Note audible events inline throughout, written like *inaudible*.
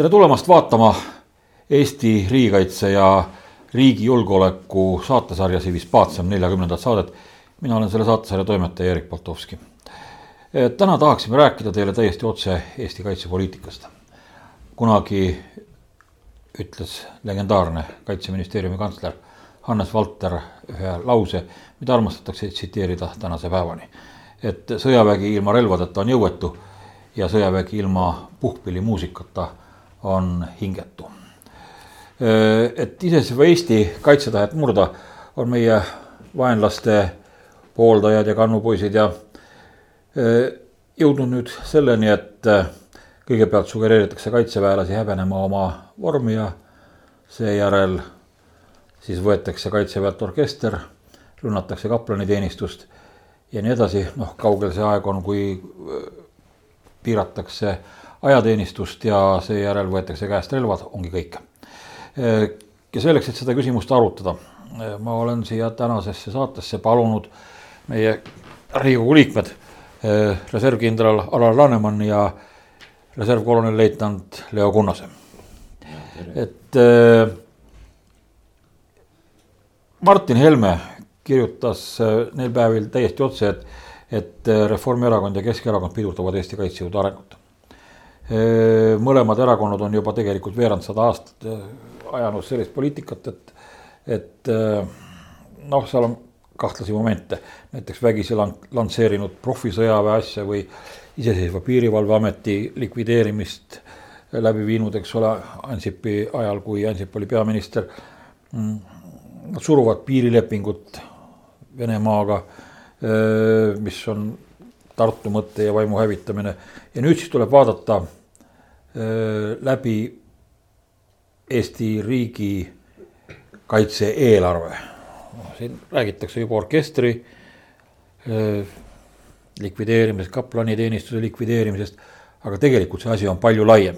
tere tulemast vaatama Eesti riigikaitse ja riigi julgeoleku saatesarja Civis Pacem neljakümnendat saadet. mina olen selle saatesarja toimetaja Erik Poltovski. täna tahaksime rääkida teile täiesti otse Eesti kaitsepoliitikast. kunagi ütles legendaarne kaitseministeeriumi kantsler Hannes Valter ühe lause, mida armastatakse tsiteerida tänase päevani. et sõjavägi ilma relvadeta on jõuetu ja sõjavägi ilma puhkpillimuusikata on hingetu. et iseseisva Eesti kaitsetahet murda, on meie vaenlaste pooldajad ja kannupoisid ja jõudnud nüüd selleni, et kõigepealt sugereeritakse kaitseväelasi häbenema oma vormi ja seejärel siis võetakse kaitseväelt orkester, rünnatakse kaplaniteenistust ja nii edasi, noh, kaugel see aeg on, kui piiratakse ajateenistust ja seejärel võetakse käest relvad, ongi kõik. ja selleks, et seda küsimust arutada, ma olen siia tänasesse saatesse palunud meie Riigikogu liikmed, reservkindral Alar Laneman ja reservkolonel-leitnant Leo Kunnase. et äh, Martin Helme kirjutas neil päevil täiesti otse, et et äh, Reformierakond ja Keskerakond pidurdavad Eesti kaitsejõudude arengut. Mõlemad erakonnad on juba tegelikult veerand sada aastat ajanud sellist poliitikat, et, et noh, seal on kahtlasi momente, näiteks vägisi lansseerinud profisõjaväe asja või iseseisva piirivalveameti likvideerimist läbi viinud, eks ole, Ansipi ajal, kui Ansip oli peaminister. Mm, nad suruvad piirilepingut Venemaaga mis on Tartu mõtte ja vaimu hävitamine. ja nüüd siis tuleb vaadata läbi Eesti riigi kaitse-eelarve. siin räägitakse juba orkestri likvideerimisest, kaplaniteenistuse likvideerimisest, aga tegelikult see asi on palju laiem.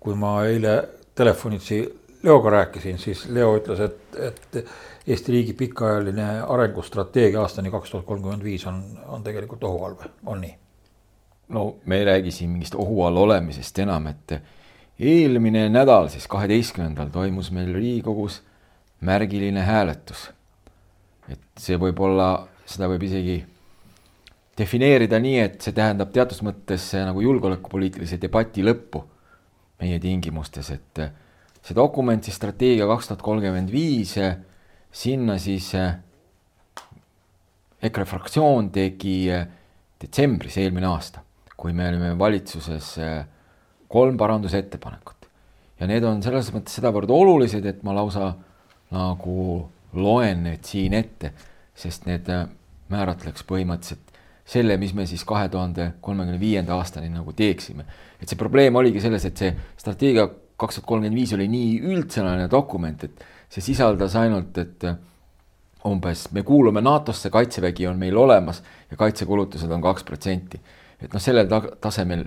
kui ma eile telefonitsi Leoga rääkisin, siis Leo ütles, et, et Eesti riigi pikaajaline arengustrateegia aastani kaks tuhat kolmkümmend viis on, on tegelikult ohu all on nii? No me ei räägi siin mingist ohu all olemisest enam, et eelmine nädal, siis kaheteistkümnendal toimus meil Riigikogus märgiline hääletus. et see võib olla, seda võib isegi defineerida nii, et see tähendab teatud mõttes nagu julgeolekupoliitilise debati lõppu meie tingimustes, et see dokument siis strateegia kaks tuhat kolmkümmend viis sinna siis EKRE fraktsioon tegi detsembris eelmine aasta, kui me olime valitsuses äh, kolm parandusettepanekut. ja need on selles mõttes sedavõrd olulised, et ma lausa nagu loen need siin ette, sest need määratleks põhimõtteliselt selle, mis me siis kahe tuhande kolmekümne viienda aastani nagu teeksime. et see probleem oligi selles, et see strateegia kaks tuhat kolmkümmend viis oli nii üldsõnaline dokument, et see sisaldas ainult, et umbes me kuulume NATO-sse, kaitsevägi on meil olemas ja kaitsekulutused on kaks protsenti. Et noh, sellel tasemel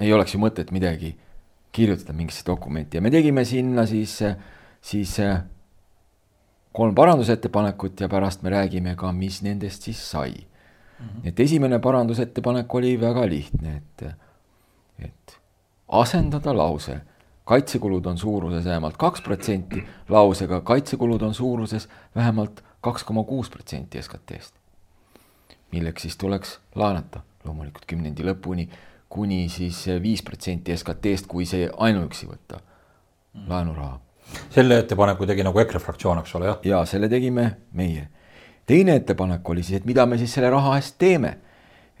ei oleks ju mõtet midagi kirjutada mingisse dokumenti ja me tegime sinna siis, siis kolm parandusettepanekut ja pärast me räägime ka, mis nendest siis sai mm. -hmm. et esimene parandusettepanek oli väga lihtne, et, et asendada lause kaitsekulud on suuruses vähemalt kaks protsenti, lausega kaitsekulud on suuruses vähemalt kaks koma kuus protsenti SKT-st. milleks siis tuleks laenata loomulikult kümnendi lõpuni kuni siis viis protsenti SKT-st, kui see ainuüksi võtta mm. laenuraha. selle ettepaneku tegi nagu EKRE fraktsioon, eks ole, jah? ja selle tegime meie. teine ettepanek oli siis, et mida me siis selle raha eest teeme.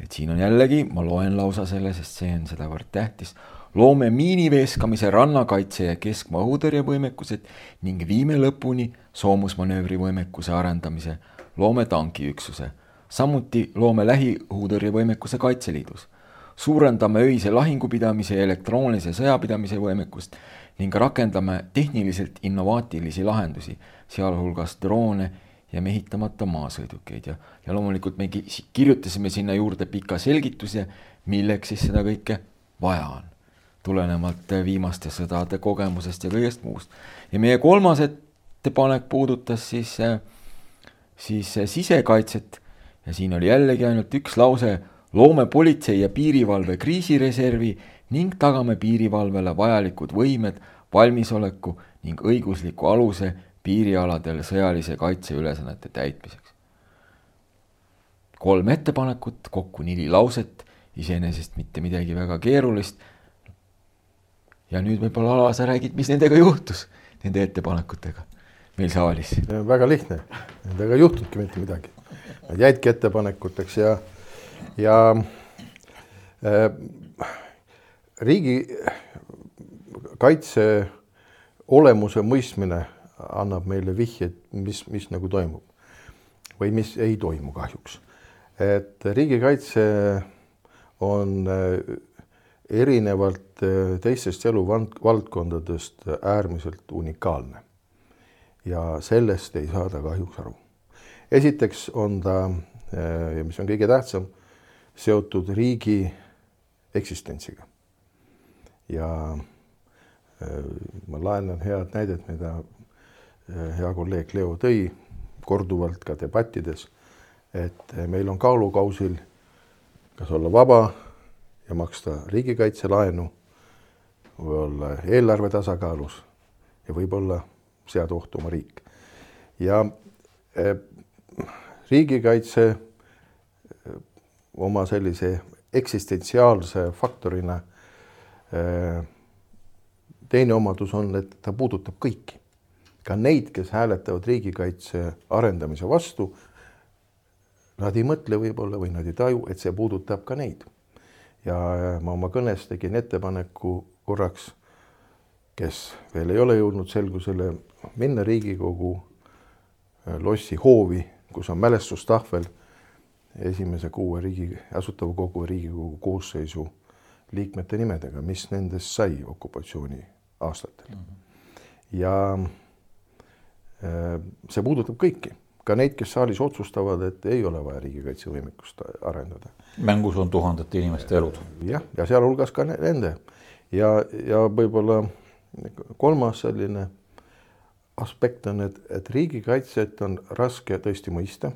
et siin on jällegi, ma loen lausa selle, sest see on sedavõrd tähtis loome miiniveeskamise, rannakaitse ja keskmaa õhutõrjevõimekused ning viime lõpuni soomusmanöövrivõimekuse arendamise, loome tankiüksuse. Samuti loome lähiõhutõrjevõimekuse Kaitseliidus. suurendame öise lahingupidamise ja elektroonilise sõjapidamise võimekust ning rakendame tehniliselt innovaatilisi lahendusi, sealhulgas droone ja mehitamata maasõidukeid ja, ja loomulikult me kirjutasime sinna juurde pika selgituse, milleks siis seda kõike vaja on tulenevalt viimaste sõdade kogemusest ja kõigest muust. ja meie kolmas ettepanek puudutas siis, siis sisekaitset ja siin oli jällegi ainult üks lause, loome politsei ja piirivalve kriisireservi ning tagame piirivalvele vajalikud võimed, valmisoleku ning õigusliku aluse piirialadel sõjalise kaitse ülesannete täitmiseks. kolm ettepanekut, kokku neli lauset, iseenesest mitte midagi väga keerulist. ja nüüd võib-olla Alar, sa räägid, mis nendega juhtus, nende ettepanekutega meil saalis? väga lihtne, nendega ei juhtunudki mitte midagi. Nad jäidki ettepanekuteks ja, ja äh, riigikaitse olemuse mõistmine annab meile vihjeid, mis, mis nagu toimub või mis ei toimu kahjuks. et riigikaitse on äh, erinevalt äh, teistest eluvaldkondadest äärmiselt unikaalne. ja sellest ei saada kahjuks aru. Esiteks on ta, äh, mis on kõige tähtsam, seotud riigi eksistentsiga. ja ma laenan head näidet, mida hea kolleeg Leo tõi korduvalt ka debattides, et meil on kaalukausil kas olla vaba ja maksta riigikaitselaenu või olla eelarve tasakaalus ja võib-olla seada ohtu oma riik. ja riigikaitse eh, oma sellise eksistentsiaalse faktorina eh, teine omadus on, et ta puudutab kõiki ka neid, kes hääletavad riigikaitse arendamise vastu. Nad ei mõtle võib-olla või nad ei taju, et see puudutab ka neid. ja ma oma kõnes tegin ettepaneku korraks, kes veel ei ole jõudnud selgusele, minna Riigikogu lossi hoovi, kus on mälestustahvel esimese kuue riigi, Asutava Kogu Riigikogu koosseisu liikmete nimedega, mis nendest sai okupatsiooni aastatel mm. -hmm. ja Äh, see puudutab kõiki, ka neid, kes saalis otsustavad, et ei ole vaja riigikaitsevõimekust arendada. mängus on tuhandete inimeste elud. jah, ja sealhulgas ka nende ja, ja võib-olla kolmas selline aspekt on, et, et riigikaitset on raske tõesti mõista,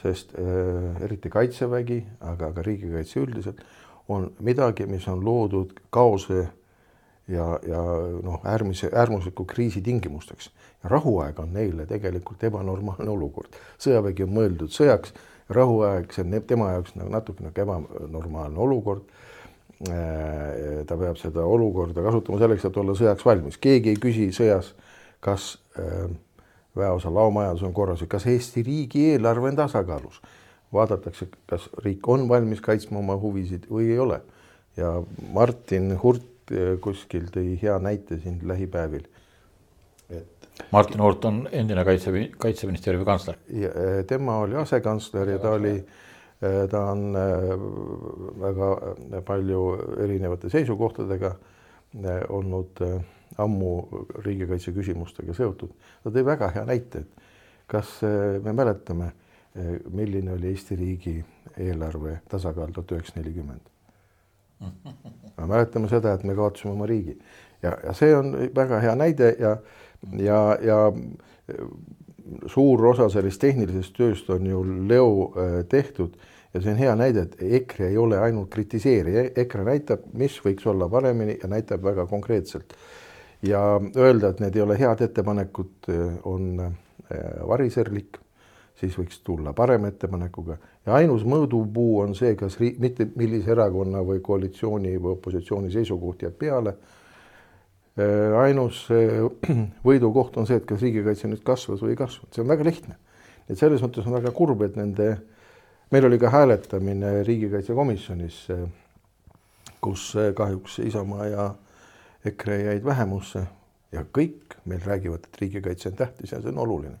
sest äh, eriti Kaitsevägi, aga ka riigikaitse üldiselt on midagi, mis on loodud kaose ja, ja noh, äärmise, äärmusliku kriisi tingimusteks. rahuaeg on neile tegelikult ebanormaalne olukord. sõjavägi on mõeldud sõjaks, rahuaeg, see on tema jaoks nagu natuke nagu ebanormaalne olukord. Äh, ta peab seda olukorda kasutama selleks, et olla sõjaks valmis, keegi ei küsi sõjas, kas äh, väeosa laomajandus on korras või kas Eesti riigieelarve on tasakaalus. vaadatakse, kas riik on valmis kaitsma oma huvisid või ei ole. ja Martin Hurt Eh, kuskil tõi hea näite siin lähipäevil. et. Martin Oort on endine kaitse, kaitseministeeriumi kantsler. Eh, tema oli asekantsler ja ta oli, eh, ta on väga palju erinevate seisukohtadega olnud ammu riigikaitse küsimustega seotud. ta tõi väga hea näite, et kas me mäletame, milline oli Eesti riigi eelarve tasakaal tuhat üheksasada nelikümmend *laughs* me mäletame seda, et me kaotasime oma riigi ja, ja see on väga hea näide ja, ja, ja suur osa sellest tehnilisest tööst on ju Leo tehtud ja see on hea näide, et EKRE ei ole ainult kritiseerija, EKRE näitab, mis võiks olla paremini ja näitab väga konkreetselt. Ja öelda, et need ei ole head ettepanekud, äh, on äh, variserlik siis võiks tulla parema ettepanekuga ja ainus mõõdupuu on see, kas riik, mitte millise erakonna või koalitsiooni või opositsiooni seisukoht jääb peale. Äh, ainus *clears throat* võidukoht on see, et kas riigikaitse nüüd kasvas või ei kasvanud, see on väga lihtne. et selles mõttes on väga kurb, et nende, meil oli ka hääletamine riigikaitsekomisjonis, kus kahjuks Isamaa ja EKRE jäid vähemusse ja kõik meil räägivad, et riigikaitse on tähtis ja see on oluline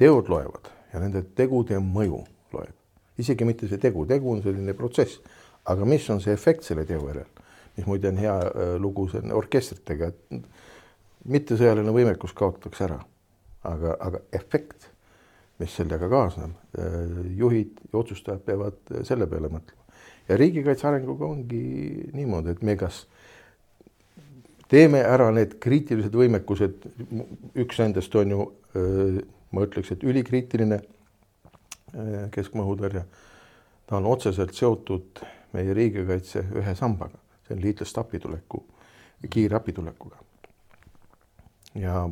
teod loevad ja nende tegude mõju loeb. isegi mitte see tegu, tegu on selline protsess, aga mis on see efekt selle teo järel, mis muide on hea äh, lugu siin orkestritega, et mittesõjaline võimekus kaotatakse ära, aga, aga efekt, mis sellega kaasneb, äh, juhid ja otsustajad peavad äh, selle peale mõtlema. ja riigikaitse arenguga ongi niimoodi, et me kas teeme ära need kriitilised võimekused, üks nendest on ju öö, ma ütleks, et ülikriitiline äh, keskmaa õhutõrje. ta on otseselt seotud meie riigikaitse ühe sambaga, see on liitlaste apituleku, kiire apitulekuga. ja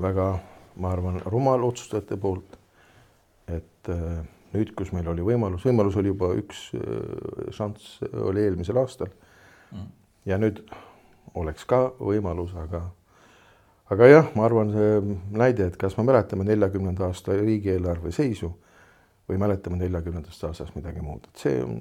väga, ma arvan, rumal otsustajate poolt, et äh, nüüd, kus meil oli võimalus, võimalus oli juba üks äh, šanss oli eelmisel aastal mm. Ja nüüd oleks ka võimalus, aga aga jah, ma arvan, see näide, et kas me mäletame neljakümnenda aasta riigieelarve seisu või mäletame neljakümnendast aastast midagi muud, et see on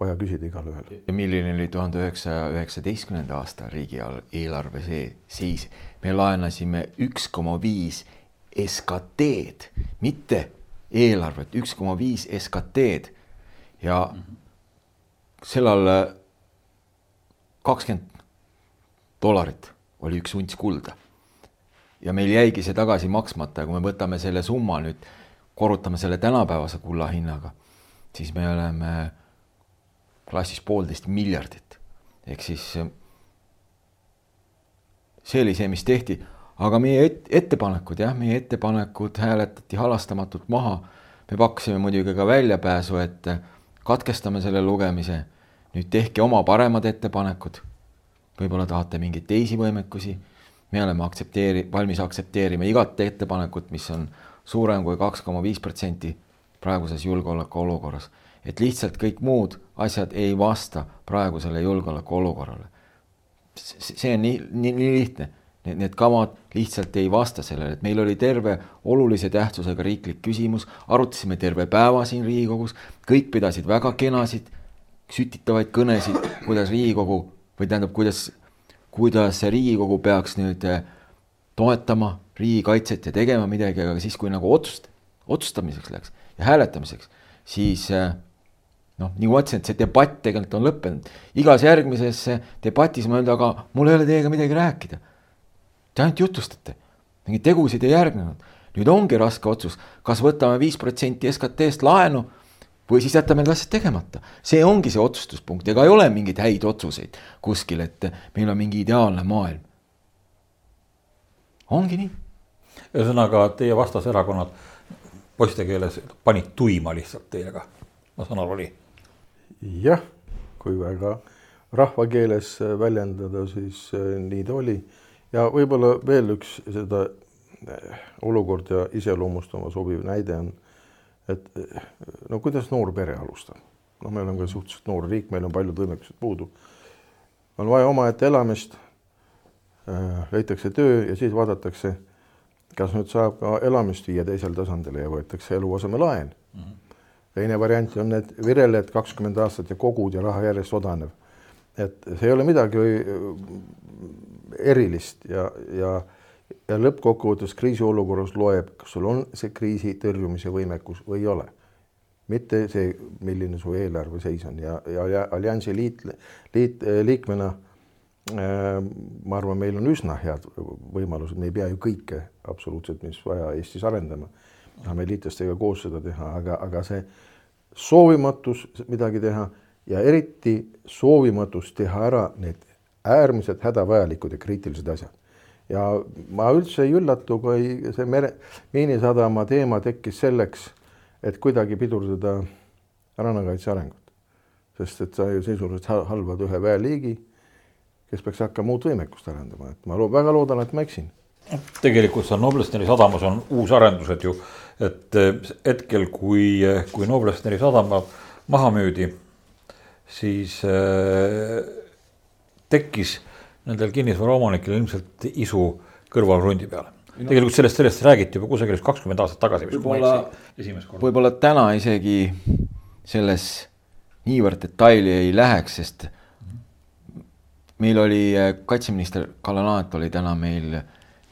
vaja küsida igalühel. ja milline oli tuhande üheksasaja üheksateistkümnenda aasta riigieelarve see seis? me laenasime üks koma viis SKT-d, mitte eelarvet, üks koma viis SKT-d ja sellal kakskümmend dollarit oli üks unts kulda. ja meil jäigi see tagasi maksmata ja kui me võtame selle summa nüüd, korrutame selle tänapäevase kulla hinnaga, siis me oleme klassis poolteist miljardit. ehk siis see oli see, mis tehti, aga meie et, ettepanekud jah, meie ettepanekud hääletati halastamatult maha. me pakkusime muidugi ka väljapääsu, et katkestame selle lugemise, nüüd tehke oma paremad ettepanekud võib-olla tahate mingeid teisi võimekusi, me oleme aktsepteeri-, valmis aktsepteerima igat ettepanekut, mis on suurem kui kaks koma viis protsenti praeguses julgeolekuolukorras. et lihtsalt kõik muud asjad ei vasta praegusele julgeolekuolukorrale. see on nii, nii, nii lihtne. Need, need kavad lihtsalt ei vasta sellele, et meil oli terve olulise tähtsusega riiklik küsimus, arutasime terve päeva siin Riigikogus, kõik pidasid väga kenasid, sütitavaid kõnesid, kuidas Riigikogu või tähendab, kuidas, kuidas Riigikogu peaks nüüd eh, toetama riigikaitset ja tegema midagi, aga siis, kui nagu otsust, otsustamiseks läks ja hääletamiseks, siis eh, noh, nagu ma ütlesin, et see debatt tegelikult on lõppenud. igas järgmises debatis ma öelnud, aga mul ei ole teiega midagi rääkida. Te ainult jutustate, mingeid tegusid ei järgnenud. nüüd ongi raske otsus, kas võtame viis protsenti SKT-st laenu või siis jätame need asjad tegemata. see ongi see otsustuspunkt, ega ei ole mingeid häid otsuseid kuskil, et meil on mingi ideaalne maailm. ongi nii. ühesõnaga, teie vastaserakonnad poiste keeles panid tuima lihtsalt teiega, ma saan aru, oli? jah, kui väga rahvakeeles väljendada, siis äh, nii ta oli. ja võib-olla veel üks seda äh, olukorda iseloomustama sobiv näide on et no kuidas noor pere alustab, noh, me oleme ka suhteliselt noor riik, meil on paljud võimekused puudu. on vaja omaette elamist äh,, leitakse töö ja siis vaadatakse, kas nüüd saab ka elamist viia teisele tasandile ja võetakse eluasemelaen mm. -hmm. teine variant on need vireled kakskümmend aastat ja kogud ja raha järjest odaneb. et see ei ole midagi äh, erilist ja, ja ja lõppkokkuvõttes kriisiolukorras loeb, kas sul on see kriisi tõrjumise võimekus või ei ole. mitte see, milline su eelarve seis on ja, ja, ja alliansi liit, liit, liikmena äh, ma arvan, meil on üsna head võimalused, me ei pea ju kõike absoluutselt, mis vaja Eestis arendama. tahame liitlastega koos seda teha, aga, aga see soovimatus midagi teha ja eriti soovimatus teha ära need äärmiselt hädavajalikud ja kriitilised asjad ja ma üldse ei üllatu, kui see mere, Miinisadama teema tekkis selleks, et kuidagi pidurdada rannakaitse arengut. sest et sa ju sisuliselt halvad ühe väeliigi, kes peaks hakkama uut võimekust arendama, et ma lo väga loodan, et ma eksin. tegelikult seal Noblessneri sadamas on uusarendused ju, et eh, hetkel, kui, eh, kui Noblessneri sadama maha müüdi, siis äh, tekkis nendel kinnisvaraomanikel ilmselt isu kõrvalkrundi peale no.. tegelikult sellest, sellest räägiti juba kusagil kakskümmend aastat tagasi. võib-olla, võib-olla täna isegi selles niivõrd detaili ei läheks, sest meil oli äh, kaitseminister Kalle Laanet oli täna meil,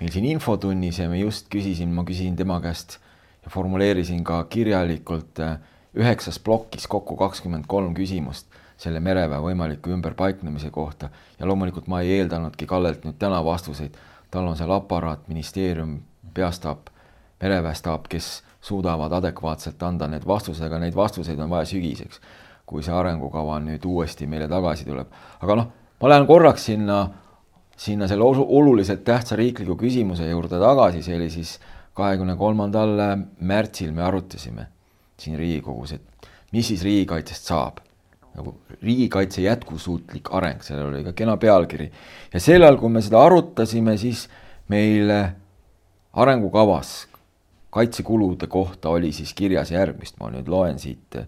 meil siin infotunnis ja me just küsisin, ma küsisin tema käest ja formuleerisin ka kirjalikult äh, üheksas plokis kokku kakskümmend kolm küsimust selle mereväe võimaliku ümberpaiknemise kohta ja loomulikult ma ei eeldanudki Kallelt nüüd täna vastuseid, tal on seal aparaat, ministeerium, peastaap, mereväestaap, kes suudavad adekvaatselt anda need vastused, aga neid vastuseid on vaja sügiseks, kui see arengukava nüüd uuesti meile tagasi tuleb. aga noh, ma lähen korraks sinna, sinna selle oluliselt tähtsa riikliku küsimuse juurde tagasi, see oli siis kahekümne kolmandal märtsil me arutasime siin Riigikogus, et mis siis riigikaitsest saab. Nagu riigikaitse jätkusuutlik areng, sellel oli ka kena pealkiri. ja sel ajal, kui me seda arutasime, siis meil arengukavas kaitsekulude kohta oli siis kirjas järgmist, ma nüüd loen siit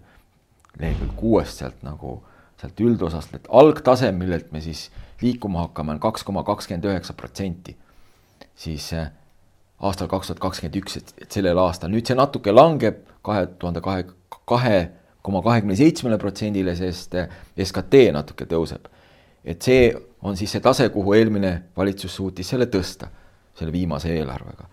lehekülg kuuest sealt nagu sealt üldosast, et algtase, millelt me siis liikuma hakkame, on kaks koma kakskümmend üheksa protsenti. siis äh, aastal kaks tuhat kakskümmend üks, et, et sellel aastal, nüüd see natuke langeb kahe tuhande kahe, kahe koma kahekümne seitsmele protsendile, sest äh, SKT natuke tõuseb. et see on siis see tase, kuhu eelmine valitsus suutis selle tõsta, selle viimase eelarvega.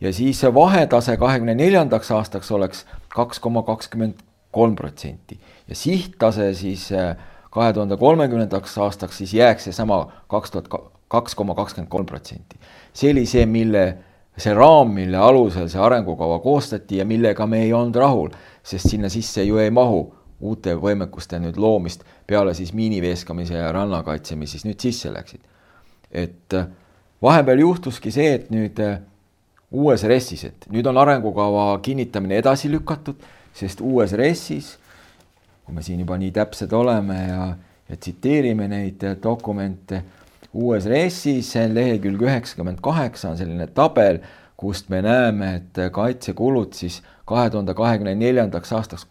ja siis vahetase kahekümne neljandaks aastaks oleks kaks koma kakskümmend kolm protsenti ja sihttase siis äh, kahe tuhande kolmekümnendaks aastaks siis jääks seesama kaks tuhat kaks koma kakskümmend kolm protsenti. see oli see, mille, see raam, mille alusel see arengukava koostati ja millega me ei olnud rahul, sest sinna sisse ju ei mahu uute võimekuste nüüd loomist peale siis miiniveeskamise ja rannakaitse, mis siis nüüd sisse läksid. et äh, vahepeal juhtuski see, et nüüd äh, uues RES-is, et nüüd on arengukava kinnitamine edasi lükatud sest uues RES-is, kui me siin juba nii täpsed oleme ja, ja tsiteerime neid dokumente, uues RES-is lehekülg üheksakümmend kaheksa on selline tabel, kust me näeme, et kaitsekulud siis kahe tuhande kahekümne neljandaks aastaks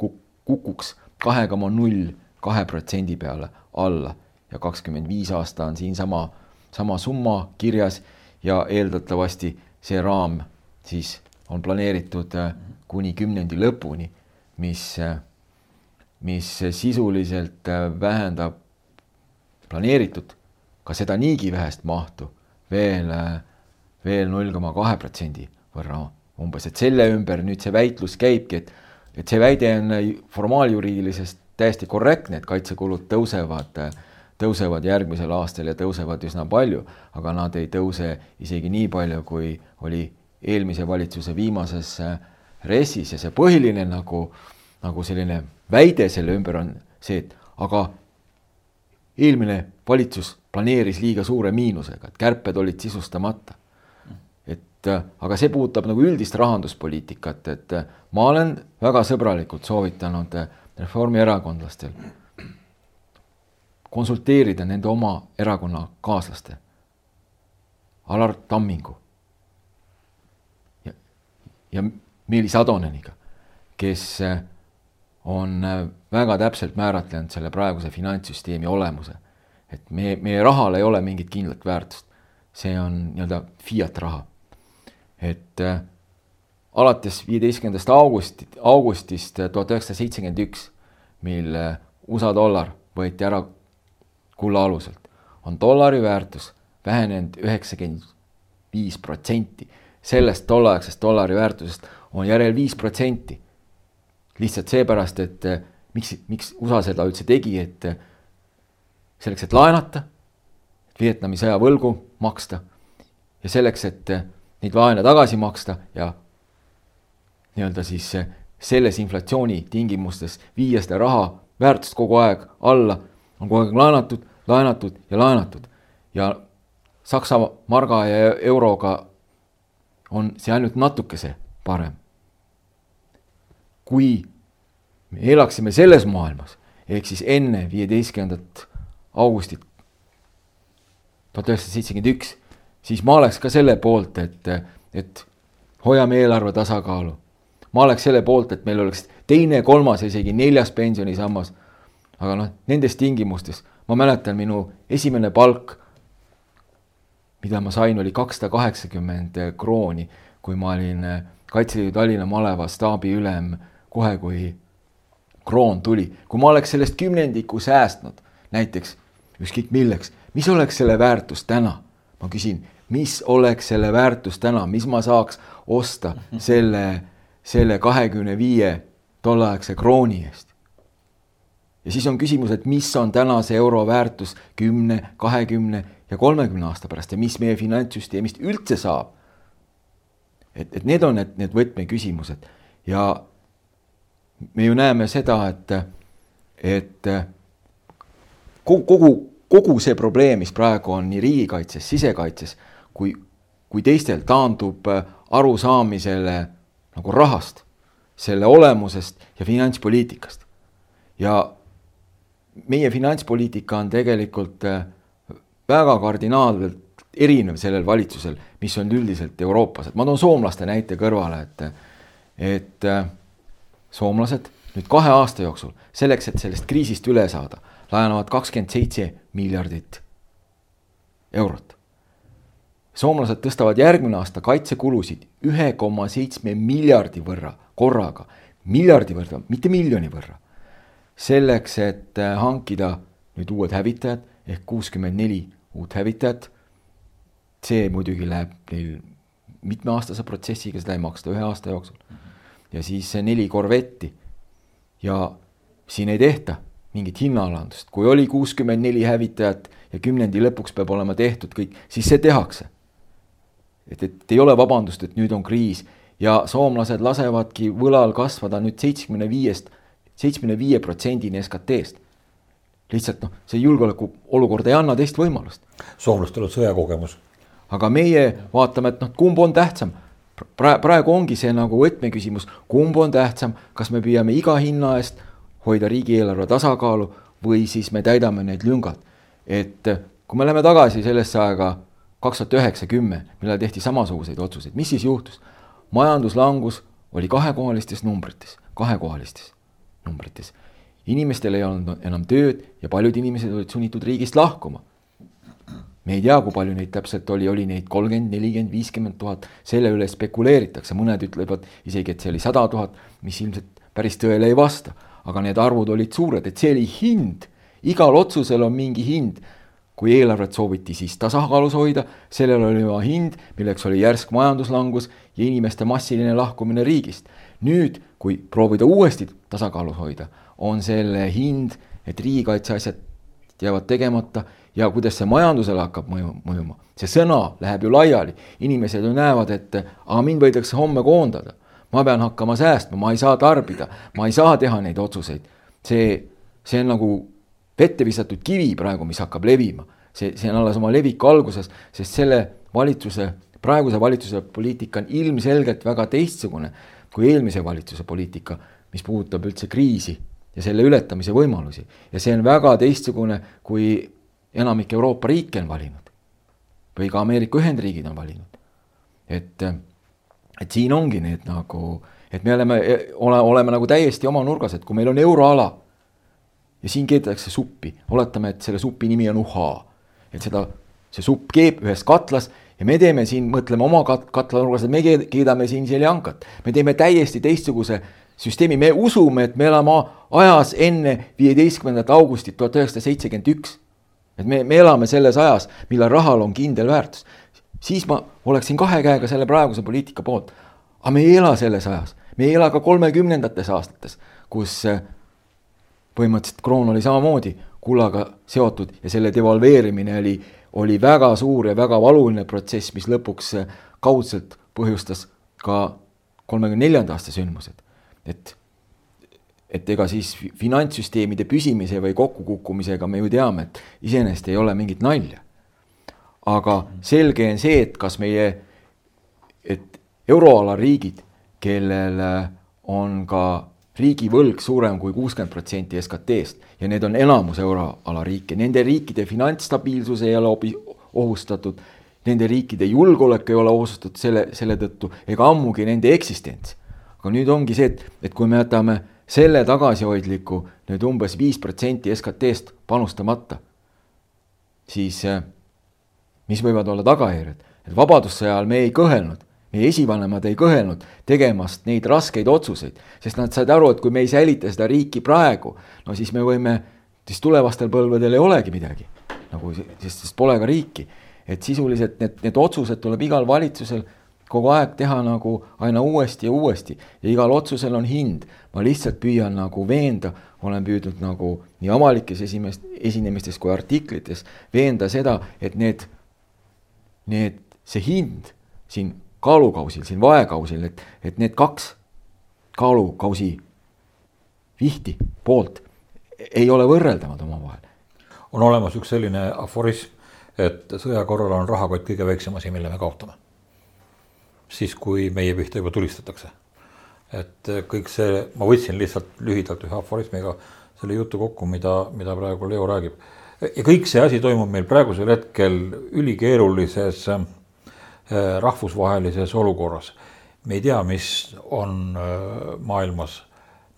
kukuks kahe koma null kahe protsendi peale alla. Ja kakskümmend viis aasta on siinsama, sama summa kirjas ja eeldatavasti see raam siis on planeeritud kuni kümnendi lõpuni mis, mis sisuliselt vähendab planeeritud ka seda niigi vähest mahtu veel, veel null koma kahe protsendi võrra umbes, et selle ümber nüüd see väitlus käibki, et, et see väide on formaaljuriidilisest täiesti korrektne, et kaitsekulud tõusevad, tõusevad järgmisel aastal ja tõusevad üsna palju, aga nad ei tõuse isegi nii palju, kui oli eelmise valitsuse viimases RES-is ja see põhiline nagu, nagu selline väide selle ümber on see, et aga eelmine valitsus planeeris liiga suure miinusega, et kärped olid sisustamata. Et aga see puudutab nagu üldist rahanduspoliitikat, et ma olen väga sõbralikult soovitanud reformierakondlastel konsulteerida nende oma erakonnakaaslaste Alar Tammingu ja, ja Meelis Adoneniga, kes äh, on äh, väga täpselt määratlenud selle praeguse finantssüsteemi olemuse. et meie, meie rahal ei ole mingit kindlat väärtust. see on nii-öelda fiat raha. Et äh, alates viieteistkümnendast augustit, augustist tuhat üheksasada seitsekümmend üks, mil äh, USA dollar võeti ära kulla aluselt, on dollari väärtus vähenenud üheksakümmend viis protsenti. sellest tolleaegsest dollari väärtusest on järel viis protsenti. lihtsalt seepärast, et eh, miks, miks USA seda üldse tegi, et selleks, et laenata, Vietnami sõja võlgu maksta ja selleks, et neid laene tagasi maksta ja nii-öelda siis selles inflatsiooni tingimustes viia seda raha väärtust kogu aeg alla, on kogu aeg laenatud, laenatud ja laenatud. ja Saksa marga ja euroga on see ainult natukese parem. kui me elaksime selles maailmas, ehk siis enne viieteistkümnendat augustit tuhat üheksasada seitsekümmend üks, siis ma oleks ka selle poolt, et, et hoiame eelarve tasakaalu. ma oleks selle poolt, et meil oleks teine, kolmas ja isegi neljas pensionisammas. aga noh, nendes tingimustes, ma mäletan, minu esimene palk, mida ma sain, oli kakssada kaheksakümmend krooni, kui ma olin Kaitseliidu Tallinna maleva staabiülem kohe, kui kroon tuli. kui ma oleks sellest kümnendiku säästnud, näiteks ükskõik milleks, mis oleks selle väärtus täna? ma küsin, mis oleks selle väärtus täna, mis ma saaks osta selle, selle kahekümne viie tolleaegse krooni eest? ja siis on küsimus, et mis on tänase euro väärtus kümne, kahekümne ja kolmekümne aasta pärast ja mis meie finantssüsteemist üldse saab et, et need on need, need võtmeküsimused ja me ju näeme seda, et, et kogu, kogu, kogu see probleem, mis praegu on nii riigikaitses, sisekaitses kui, kui teistel, taandub arusaamisele nagu rahast. selle olemusest ja finantspoliitikast. ja meie finantspoliitika on tegelikult äh, väga kardinaalselt erinev sellel valitsusel, mis on üldiselt Euroopas, et ma toon soomlaste näite kõrvale, et et äh, soomlased nüüd kahe aasta jooksul selleks, et sellest kriisist üle saada, laenavad kakskümmend seitse miljardit eurot. Soomlased tõstavad järgmine aasta kaitsekulusid ühe koma seitsme miljardi võrra korraga, miljardi võrra, mitte miljoni võrra. selleks, et äh, hankida nüüd uued hävitajad ehk kuuskümmend neli uut hävitajat. see muidugi läheb neil mitmeaastase protsessiga, seda ei maksta ühe aasta jooksul. ja siis neli korvetti ja siin ei tehta mingit hinnaalandust, kui oli kuuskümmend neli hävitajat ja kümnendi lõpuks peab olema tehtud kõik, siis see tehakse. Et, et ei ole vabandust, et nüüd on kriis ja soomlased lasevadki võlal kasvada nüüd seitsmekümne viiest, seitsmekümne viie protsendini SKT-st. lihtsalt noh, see julgeolekuolukord ei anna teist võimalust. soomlastel on sõjakogemus. aga meie vaatame, et noh, kumb on tähtsam praegu, praegu ongi see nagu võtmeküsimus, kumb on tähtsam, kas me püüame iga hinna eest hoida riigieelarve tasakaalu või siis me täidame need lüngad. et kui me läheme tagasi sellesse aega kaks tuhat üheksa, kümme, millal tehti samasuguseid otsuseid, mis siis juhtus? majanduslangus oli kahekohalistes numbrites, kahekohalistes numbrites. inimestel ei olnud enam tööd ja paljud inimesed olid sunnitud riigist lahkuma me ei tea, kui palju neid täpselt oli, oli neid kolmkümmend, nelikümmend, viiskümmend tuhat, selle üle spekuleeritakse, mõned ütlevad isegi, et see oli sada tuhat, mis ilmselt päris tõele ei vasta. aga need arvud olid suured, et see oli hind, igal otsusel on mingi hind. Kui eelarvet sooviti siis tasakaalus hoida, sellel oli oma hind, milleks oli järsk majanduslangus ja inimeste massiline lahkumine riigist. nüüd, kui proovida uuesti tasakaalus hoida, on selle hind, et riigikaitse asjad jäävad tegemata ja kuidas see majandusele hakkab mõju, mõjuma. see sõna läheb ju laiali, inimesed ju näevad, et aga mind võidakse homme koondada. ma pean hakkama säästma, ma ei saa tarbida, ma ei saa teha neid otsuseid. see, see on nagu vette visatud kivi praegu, mis hakkab levima. see, see on alles oma leviku alguses, sest selle valitsuse, praeguse valitsuse poliitika on ilmselgelt väga teistsugune kui eelmise valitsuse poliitika, mis puudutab üldse kriisi ja selle ületamise võimalusi. ja see on väga teistsugune kui enamik Euroopa riike on valinud või ka Ameerika Ühendriigid on valinud. et, et siin ongi need nagu, et me oleme, ole, oleme nagu täiesti oma nurgas, et kui meil on euroala ja siin keedetakse suppi, oletame, et selle supi nimi on uhhaa, et seda, see supp keeb ühes katlas ja me teeme siin, mõtleme oma kat-, katlanurgas, et me keedame siin seljankat, me teeme täiesti teistsuguse süsteemi, me usume, et me elame ajas enne viieteistkümnendat augustit tuhat üheksasada seitsekümmend üks. Et me, me elame selles ajas, millal rahal on kindel väärtus. siis ma oleksin kahe käega selle praeguse poliitika poolt. aga me ei ela selles ajas, me ei ela ka kolmekümnendates aastates, kus äh, põhimõtteliselt kroon oli samamoodi kullaga seotud ja selle devalveerimine oli, oli väga suur ja väga valuline protsess, mis lõpuks äh, kaudselt põhjustas ka kolmekümne neljanda aasta sündmused. et et ega siis finantssüsteemide püsimise või kokkukukkumisega me ju teame, et iseenesest ei ole mingit nalja. aga selge on see, et kas meie, et euroala riigid, kellel on ka riigivõlg suurem kui kuuskümmend protsenti SKT-st ja need on enamus euroala riike, nende riikide finantsstabiilsus ei ole ohustatud, nende riikide julgeolek ei ole ohustatud selle, selle tõttu ega ammugi nende eksistents. aga nüüd ongi see, et, et kui me jätame selle tagasihoidliku nüüd umbes viis protsenti SKT-st panustamata, siis äh, mis võivad olla tagajärjed, et vabadussõja ajal me ei kõhelnud, meie esivanemad ei kõhelnud tegemast neid raskeid otsuseid, sest nad said aru, et kui me ei säilita seda riiki praegu, no siis me võime, siis tulevastel põlvedel ei olegi midagi, nagu sest, sest pole ka riiki. et sisuliselt need, need otsused tuleb igal valitsusel kogu aeg teha nagu aina uuesti ja uuesti ja igal otsusel on hind. ma lihtsalt püüan nagu veenda, olen püüdnud nagu nii avalikes esimest, esinemistes kui artiklites veenda seda, et need, need, see hind siin kaalukausil, siin vaekausil, et, et need kaks kaalukausi vihti poolt ei ole võrreldavad omavahel. on olemas üks selline aforism, et sõja korral on rahakott kõige väiksem asi, mille me kaotame siis, kui meie pihta juba tulistatakse. et kõik see, ma võtsin lihtsalt lühidalt ühe aforismiga selle jutu kokku, mida, mida praegu Leo räägib. ja kõik see asi toimub meil praegusel hetkel ülikeerulises äh, rahvusvahelises olukorras. me ei tea, mis on äh, maailmas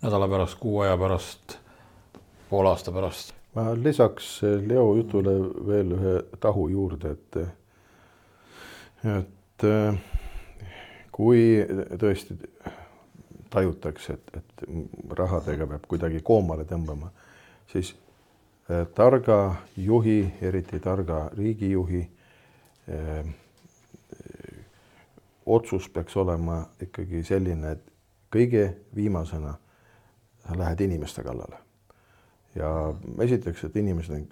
nädala pärast, kuu aja pärast, poole aasta pärast. ma lisaks Leo jutule veel ühe tahu juurde, et, et kui tõesti tajutakse, et, et rahadega peab kuidagi koomale tõmbama, siis targa juhi, eriti targa riigijuhi otsus peaks olema ikkagi selline, et kõige viimasena sa lähed inimeste kallale. ja esiteks, et inimesed,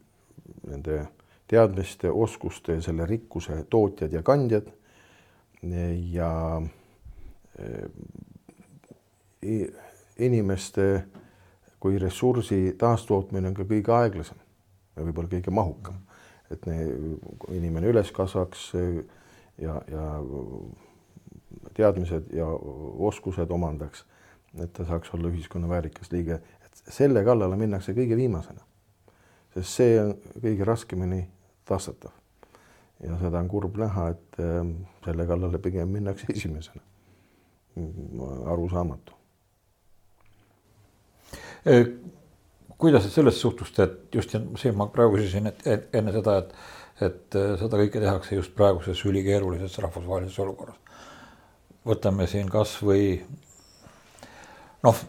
nende teadmiste, oskuste ja selle rikkuse tootjad ja kandjad ja inimeste kui ressursi taastootmine on ka kõige aeglasem ja võib-olla kõige mahukam. et ne, inimene üles kasvaks ja, ja teadmised ja oskused omandaks, et ta saaks olla ühiskonna väärikas liige, et selle kallale minnakse kõige viimasena. sest see on kõige raskemini taastatav. ja seda on kurb näha, et ähm, selle kallale pigem minnakse *laughs* esimesena. arusaamatu kuidas sa sellesse suhtusite, et just see, ma praegu küsisin, et enne seda, et, et äh, seda kõike tehakse just praeguses ülikeerulises rahvusvahelises olukorras. Võtame siin kasvõi noh,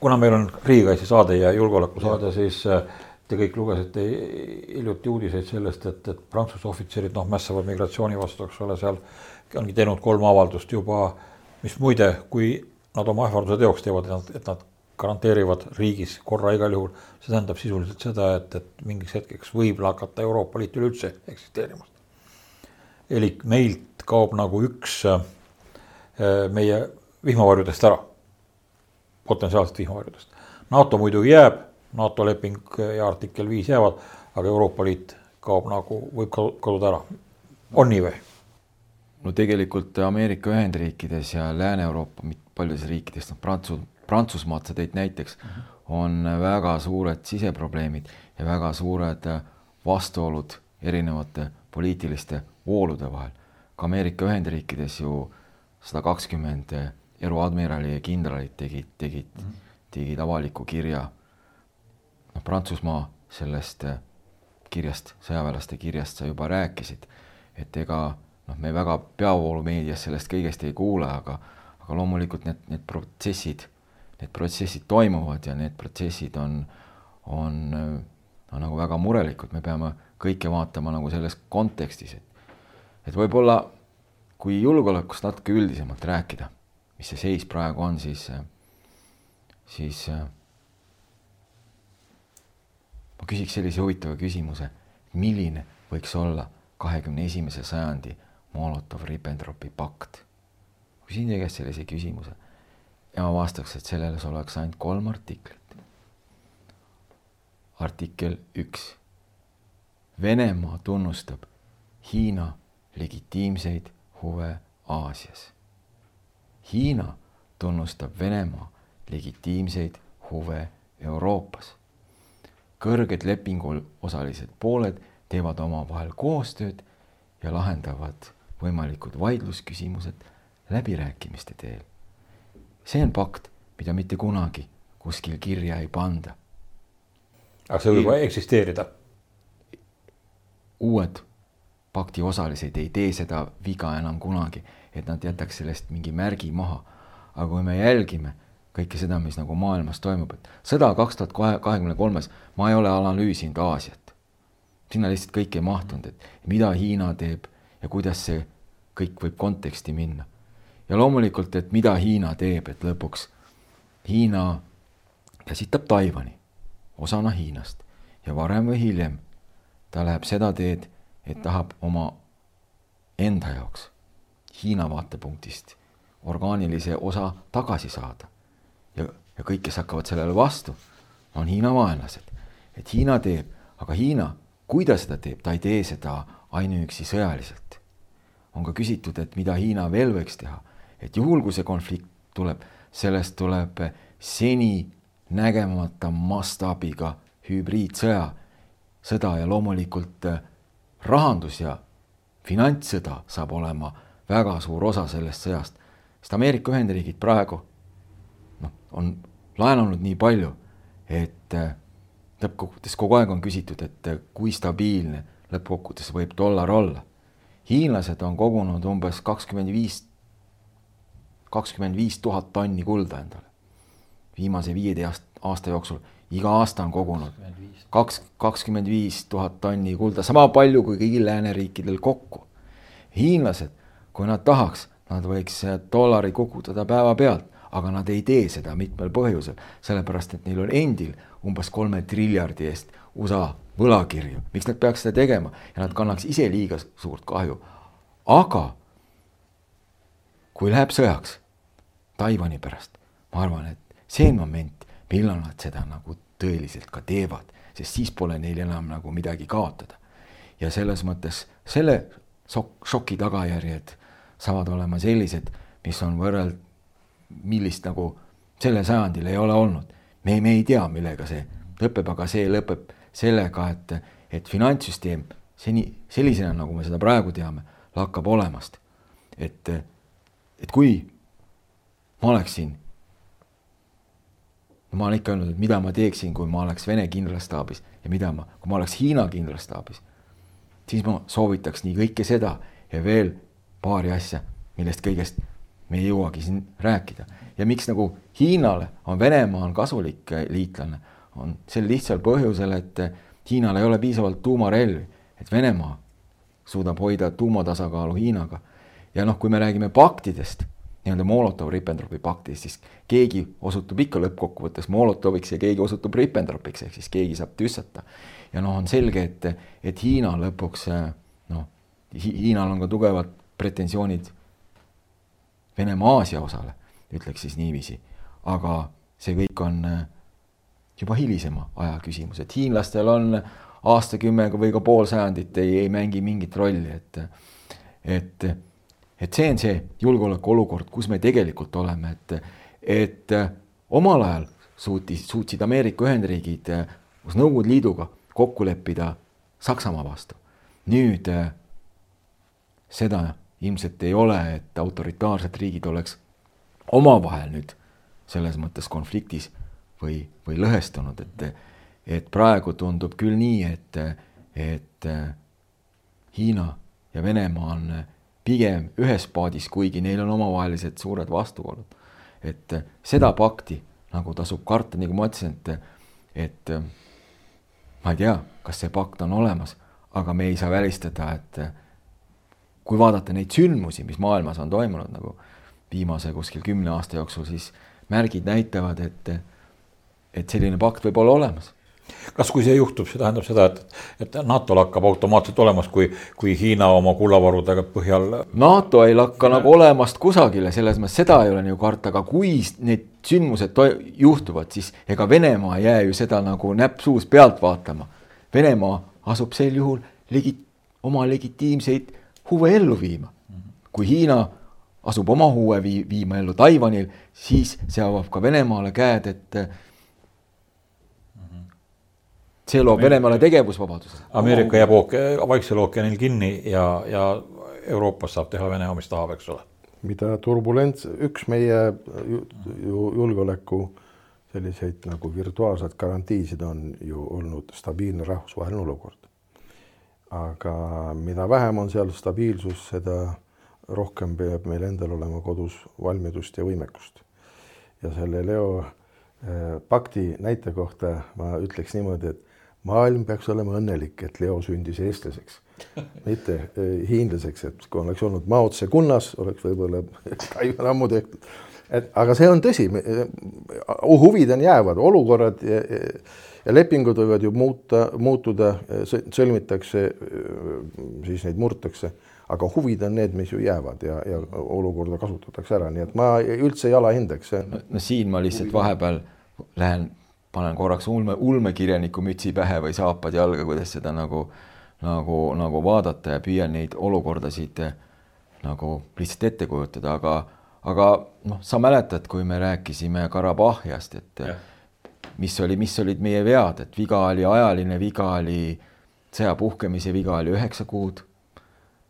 kuna meil on riigikaitsesaade ja julgeolekusaade, siis äh, te kõik lugesite hiljuti uudiseid sellest, et, et Prantsuse ohvitserid noh, mässavad migratsiooni vastu, eks ole, seal ongi teinud kolm avaldust juba, mis muide, kui nad oma ähvarduse teoks teevad, et nad, et nad garanteerivad riigis korra igal juhul. see tähendab sisuliselt seda, et, et mingiks hetkeks võib hakata Euroopa Liit üleüldse eksisteerima. elik meilt kaob nagu üks äh, meie vihmavarjudest ära, potentsiaalselt vihmavarjudest. NATO muidugi jääb, NATO leping ja artikkel viis jäävad, aga Euroopa Liit kaob nagu, võib kaduda ära. on nii või? no tegelikult Ameerika Ühendriikides ja Lääne-Euroopa paljudes riikides, noh Prantsus-, Prantsusmaad sa tõid näiteks mm, -hmm. on väga suured siseprobleemid ja väga suured äh, vastuolud erinevate poliitiliste voolude vahel. ka Ameerika Ühendriikides ju sada kakskümmend eruadmirali ja kindralit tegid, tegid mm, -hmm. tegid avaliku kirja. noh, Prantsusmaa sellest äh, kirjast, sõjaväelaste kirjast sa juba rääkisid, et ega noh, me väga peavoolumeedias sellest kõigest ei kuule, aga aga loomulikult need, need protsessid need protsessid toimuvad ja need protsessid on, on no, nagu väga murelikud, me peame kõike vaatama nagu selles kontekstis, et, et võib-olla kui julgeolekust natuke üldisemalt rääkida, mis see seis praegu on, siis, siis ma küsiks sellise huvitava küsimuse, milline võiks olla kahekümne esimese sajandi Molotov-Ribbentropi pakt? küsin teie käest sellise küsimuse ja ma vastaks, et sellele oleks ainult kolm artiklit. artikkel üks. Venemaa tunnustab Hiina legitiimseid huve Aasias. Hiina tunnustab Venemaa legitiimseid huve Euroopas. kõrged lepingul osalised pooled teevad omavahel koostööd ja lahendavad võimalikud vaidlusküsimused läbirääkimiste teel see on pakt, mida mitte kunagi kuskil kirja ei panda. aga see võib eksisteerida? uued pakti osalised ei tee seda viga enam kunagi, et nad jätaks sellest mingi märgi maha. aga kui me jälgime kõike seda, mis nagu maailmas toimub, et sõda kaks tuhat kahekümne kolmes, ma ei ole analüüsinud Aasiat. sinna lihtsalt kõik ei mahtunud, et mida Hiina teeb ja kuidas see kõik võib konteksti minna ja loomulikult, et mida Hiina teeb, et lõpuks Hiina käsitab Taiwan'i osana Hiinast ja varem või hiljem ta läheb seda teed, et tahab oma enda jaoks Hiina vaatepunktist orgaanilise osa tagasi saada. ja, ja kõik, kes hakkavad sellele vastu, on Hiina vaenlased. et Hiina teeb, aga Hiina, kui ta seda teeb, ta ei tee seda ainuüksi sõjaliselt. on ka küsitud, et mida Hiina veel võiks teha et juhul, kui see konflikt tuleb, sellest tuleb seni nägemata mastaabiga hübriidsõja, sõda ja loomulikult äh, rahandus ja finantssõda saab olema väga suur osa sellest sõjast, sest Ameerika Ühendriigid praegu noh, on laenanud nii palju, et äh, lõppkokkuvõttes kogu aeg on küsitud, et äh, kui stabiilne lõppkokkuvõttes võib dollar olla. hiinlased on kogunud umbes kakskümmend viis, kakskümmend viis tuhat tonni kulda endale viimase viieteist aasta jooksul iga aasta on kogunud kaks, kakskümmend viis tuhat tonni kulda, sama palju kui kõigil lääneriikidel kokku. hiinlased, kui nad tahaks, nad võiks dollari kukutada päevapealt, aga nad ei tee seda mitmel põhjusel, sellepärast et neil on endil umbes kolme triljardi eest USA võlakirju, miks nad peaks seda tegema ja nad kannaks ise liiga suurt kahju. aga kui läheb sõjaks Taiwan'i pärast, ma arvan, et see on moment, millal nad seda nagu tõeliselt ka teevad, sest siis pole neil enam nagu midagi kaotada. ja selles mõttes selle šok-, šoki tagajärjed saavad olema sellised, mis on võrreld-, millist nagu sellel sajandil ei ole olnud. me, me ei tea, millega see lõpeb, aga see lõpeb sellega, et, et finantssüsteem seni, sellisena, nagu me seda praegu teame, lakkab olemast. et, et kui ma oleksin ma olen ikka öelnud, et mida ma teeksin, kui ma oleks Vene kindralstaabis ja mida ma, kui ma oleks Hiina kindralstaabis, siis ma soovitaks nii kõike seda ja veel paari asja, millest kõigest me ei jõuagi siin rääkida. ja miks nagu Hiinale on Venemaa on kasulik äh, liitlane, on sel lihtsal põhjusel, et äh, Hiinal ei ole piisavalt tuumarelvi, et Venemaa suudab hoida tuumatasakaalu Hiinaga. ja noh, kui me räägime paktidest nii-öelda Molotov-Ribbentropi paktis, siis keegi osutub ikka lõppkokkuvõttes Molotoviks ja keegi osutub Ribbentropiks, ehk siis keegi saab tüssata. ja noh, on selge, et, et Hiina lõpuks noh, Hiinal on ka tugevad pretensioonid Venemaa Aasia osale, ütleks siis niiviisi, aga see kõik on juba hilisema aja küsimus, et hiinlastel on aastakümme või ka pool sajandit ei, ei mängi mingit rolli, et, et et see on see julgeolekuolukord, kus me tegelikult oleme, et, et äh, omal ajal suutis, suutsid Ameerika Ühendriigid äh, koos Nõukogude Liiduga kokku leppida Saksamaa vastu. nüüd äh, seda ilmselt ei ole, et autoritaarsed riigid oleks omavahel nüüd selles mõttes konfliktis või, või lõhestunud, et, et praegu tundub küll nii, et, et Hiina ja Venemaa on pigem ühes paadis, kuigi neil on omavahelised suured vastuolud. et seda pakti nagu tasub karta, nagu ma ütlesin, et, et ma ei tea, kas see pakt on olemas, aga me ei saa välistada, et kui vaadata neid sündmusi, mis maailmas on toimunud nagu viimase kuskil kümne aasta jooksul, siis märgid näitavad, et, et selline pakt võib olla olemas kas, kui see juhtub, see tähendab seda, et, et NATO-l hakkab automaatselt olemas, kui, kui Hiina oma kullavarudega põhjal. NATO ei lakka nagu olemast kusagile, selles mõttes seda ei ole nagu karta, aga kui need sündmused juhtuvad, siis ega Venemaa ei jää ju seda nagu näpp suus pealt vaatama. Venemaa asub sel juhul legi-, oma legitiimseid huve ellu viima. kui Hiina asub oma huve vii-, viima ellu Taiwanil, siis see avab ka Venemaale käed, et see loob Venemaale tegevusvabaduse. Ameerika jääb ooke-, Vaiksel ookeanil kinni ja, ja Euroopas saab teha Vene mis tahab, eks ole. mida turbulents, üks meie ju julgeoleku selliseid nagu virtuaalseid garantiisid on ju olnud stabiilne rahvusvaheline olukord. aga mida vähem on seal stabiilsust, seda rohkem peab meil endal olema kodus valmidust ja võimekust. ja selle Leo eh, pakti näite kohta ma ütleks niimoodi, et maailm peaks olema õnnelik, et Leo sündis eestlaseks, *laughs* mitte eh, hiinlaseks, et kui oleks olnud Mao Tse-kunnas, oleks võib-olla *laughs* Taiwan ammu tehtud. et aga see on tõsi, eh, huvid on jäävad, olukorrad ja, ja lepingud võivad ju muuta, muutuda, sõlmitakse, siis neid murtakse, aga huvid on need, mis ju jäävad ja, ja olukorda kasutatakse ära, nii et ma üldse ei alahindaks. no siin ma lihtsalt vahepeal lähen panen korraks ulme, ulmekirjaniku mütsi pähe või saapad jalga, kuidas seda nagu, nagu, nagu vaadata ja püüan neid olukordasid eh, nagu lihtsalt ette kujutada, aga, aga noh, sa mäletad, kui me rääkisime Karabahhiast, et ja. mis oli, mis olid meie vead, et viga oli ajaline, viga oli sõja puhkemise viga oli üheksa kuud,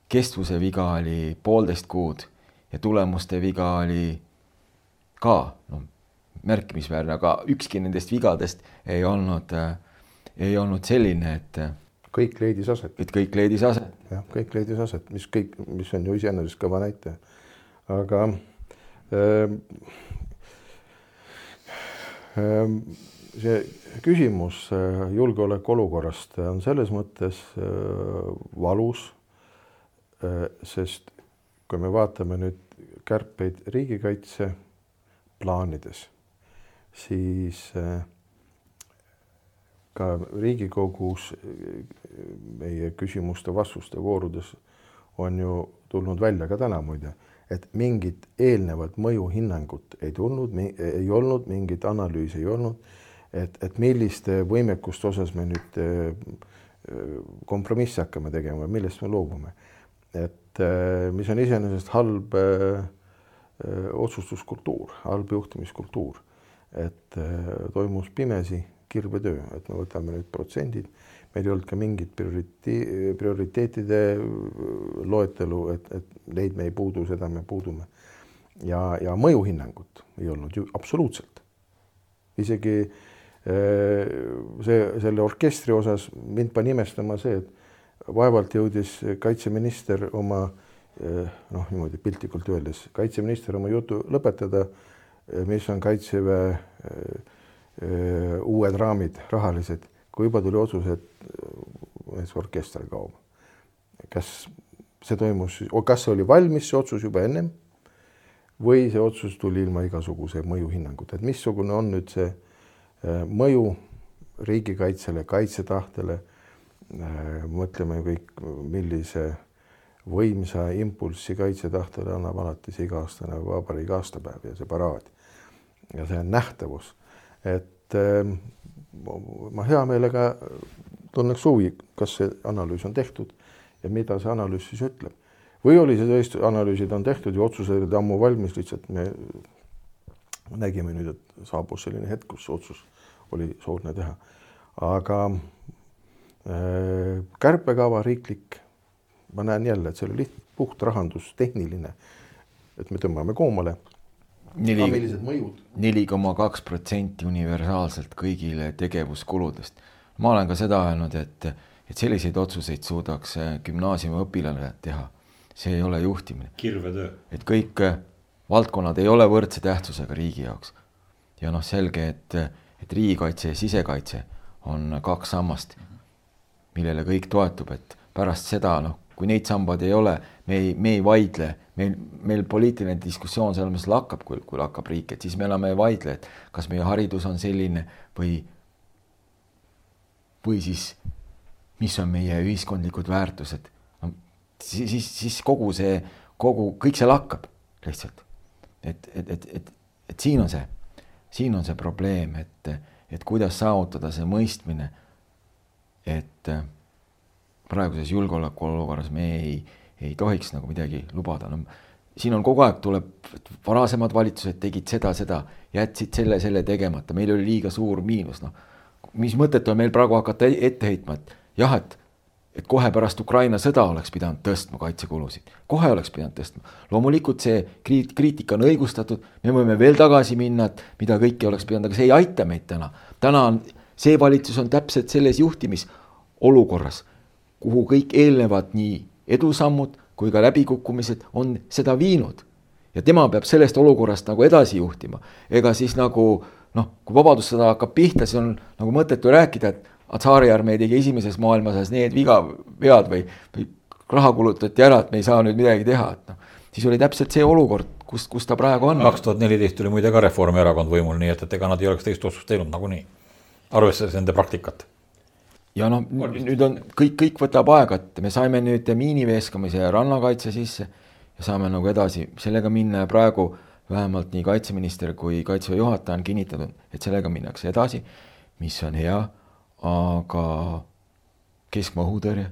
kestvuse viga oli poolteist kuud ja tulemuste viga oli ka noh, märkimisväärne, aga ükski nendest vigadest ei olnud äh,, ei olnud selline, et kõik leidis aset. et kõik leidis aset. jah, kõik leidis aset, mis kõik, mis on ju iseenesest kõva näitaja. aga äh, äh, see küsimus äh, julgeolekuolukorrast on selles mõttes äh, valus, äh, sest kui me vaatame nüüd kärpeid riigikaitse plaanides, siis ka Riigikogus meie küsimuste-vastuste voorudes on ju tulnud välja ka täna muide, et mingit eelnevat mõjuhinnangut ei tulnud, ei olnud, mingit analüüsi ei olnud et, et milliste võimekuste osas me nüüd äh, kompromisse hakkame tegema, millest me loobume. et äh, mis on iseenesest halb äh, otsustuskultuur, halb juhtimiskultuur, et toimus pimesi kirvetöö, et me võtame nüüd protsendid, meil ei olnud ka mingit prioriteeti, prioriteetide loetelu, et, et neid me ei puudu, seda me puudume. ja, ja mõjuhinnangut ei olnud ju absoluutselt. isegi äh, see, selle orkestri osas mind pani imestama see, et vaevalt jõudis kaitseminister oma noh, niimoodi piltlikult öeldes, kaitseminister oma jutu lõpetada, mis on kaitseväe uued raamid, rahalised, kui juba tuli otsus, et see orkester kaob. kas see toimus, kas see oli valmis, see otsus juba ennem või see otsus tuli ilma igasuguse mõjuhinnanguta, et missugune on nüüd see Äh, mõju riigikaitsele, kaitsetahtele. Äh, mõtleme kõik, millise võimsa impulssi kaitsetahtele annab alates iga-aastane vabariigi aastapäev ja see paraad. Ja see on nähtavus, et äh, ma hea meelega tunneks huvi, kas see analüüs on tehtud ja mida see analüüs siis ütleb. või oli see tõesti, analüüsid on tehtud ja otsused olid ammu valmis, lihtsalt me nägime nüüd, et saabus selline hetk, kus otsus oli soodne teha. aga äh, kärpekava riiklik, ma näen jälle, et see oli liht-, puht rahandustehniline, et me tõmbame koomale. Neli, neli koma kaks protsenti universaalselt kõigile tegevuskuludest. ma olen ka seda öelnud, et, et selliseid otsuseid suudaks gümnaasiumiõpilane teha. see ei ole juhtimine. kirvetöö. et kõik valdkonnad ei ole võrdse tähtsusega riigi jaoks. ja noh, selge, et, et riigikaitse ja sisekaitse on kaks sammast, millele kõik toetub, et pärast seda noh, kui neid sambaid ei ole, me ei, me ei vaidle, meil, meil poliitiline diskussioon selles mõttes lakkab, kui, kui lakkab riik, et siis me enam ei vaidle, et kas meie haridus on selline või, või siis mis on meie ühiskondlikud väärtused. no siis, siis, siis kogu see, kogu, kõik see lakkab lihtsalt et, et, et, et, et siin on see, siin on see probleem, et, et kuidas saavutada see mõistmine, et praeguses julgeolekuolukorras me ei, ei tohiks nagu midagi lubada, no siin on kogu aeg tuleb, varasemad valitsused tegid seda, seda, jätsid selle, selle tegemata, meil oli liiga suur miinus, noh. mis mõtet on meil praegu hakata ette heitma, et jah, et et kohe pärast Ukraina sõda oleks pidanud tõstma kaitsekulusid, kohe oleks pidanud tõstma. loomulikult see kriit-, kriitika on õigustatud, me võime veel tagasi minna, et mida kõike oleks pidanud, aga see ei aita meid täna. täna on, see valitsus on täpselt selles juhtimisolukorras, kuhu kõik eelnevad nii edusammud kui ka läbikukkumised on seda viinud. ja tema peab sellest olukorrast nagu edasi juhtima, ega siis nagu noh, kui Vabadussõda hakkab pihta, siis on nagu mõttetu rääkida, et Atsaari armee tegi esimeses maailmasõjas need viga, vead või, või raha kulutati ära, et me ei saa nüüd midagi teha, et noh, siis oli täpselt see olukord, kus, kus ta praegu on. kaks tuhat neliteist oli muide ka Reformierakond võimul, nii et, et ega nad ei oleks teist otsust teinud nagunii, arvestades nende praktikat. Ja noh, nüüd on kõik, kõik võtab aega, et me saime nüüd miiniveeskamise ja rannakaitse sisse ja saame nagu edasi sellega minna ja praegu vähemalt nii kaitseminister kui kaitseväe juhataja on kinnitanud, et sellega minnakse edasi, mis on hea aga keskmaa õhutõrje,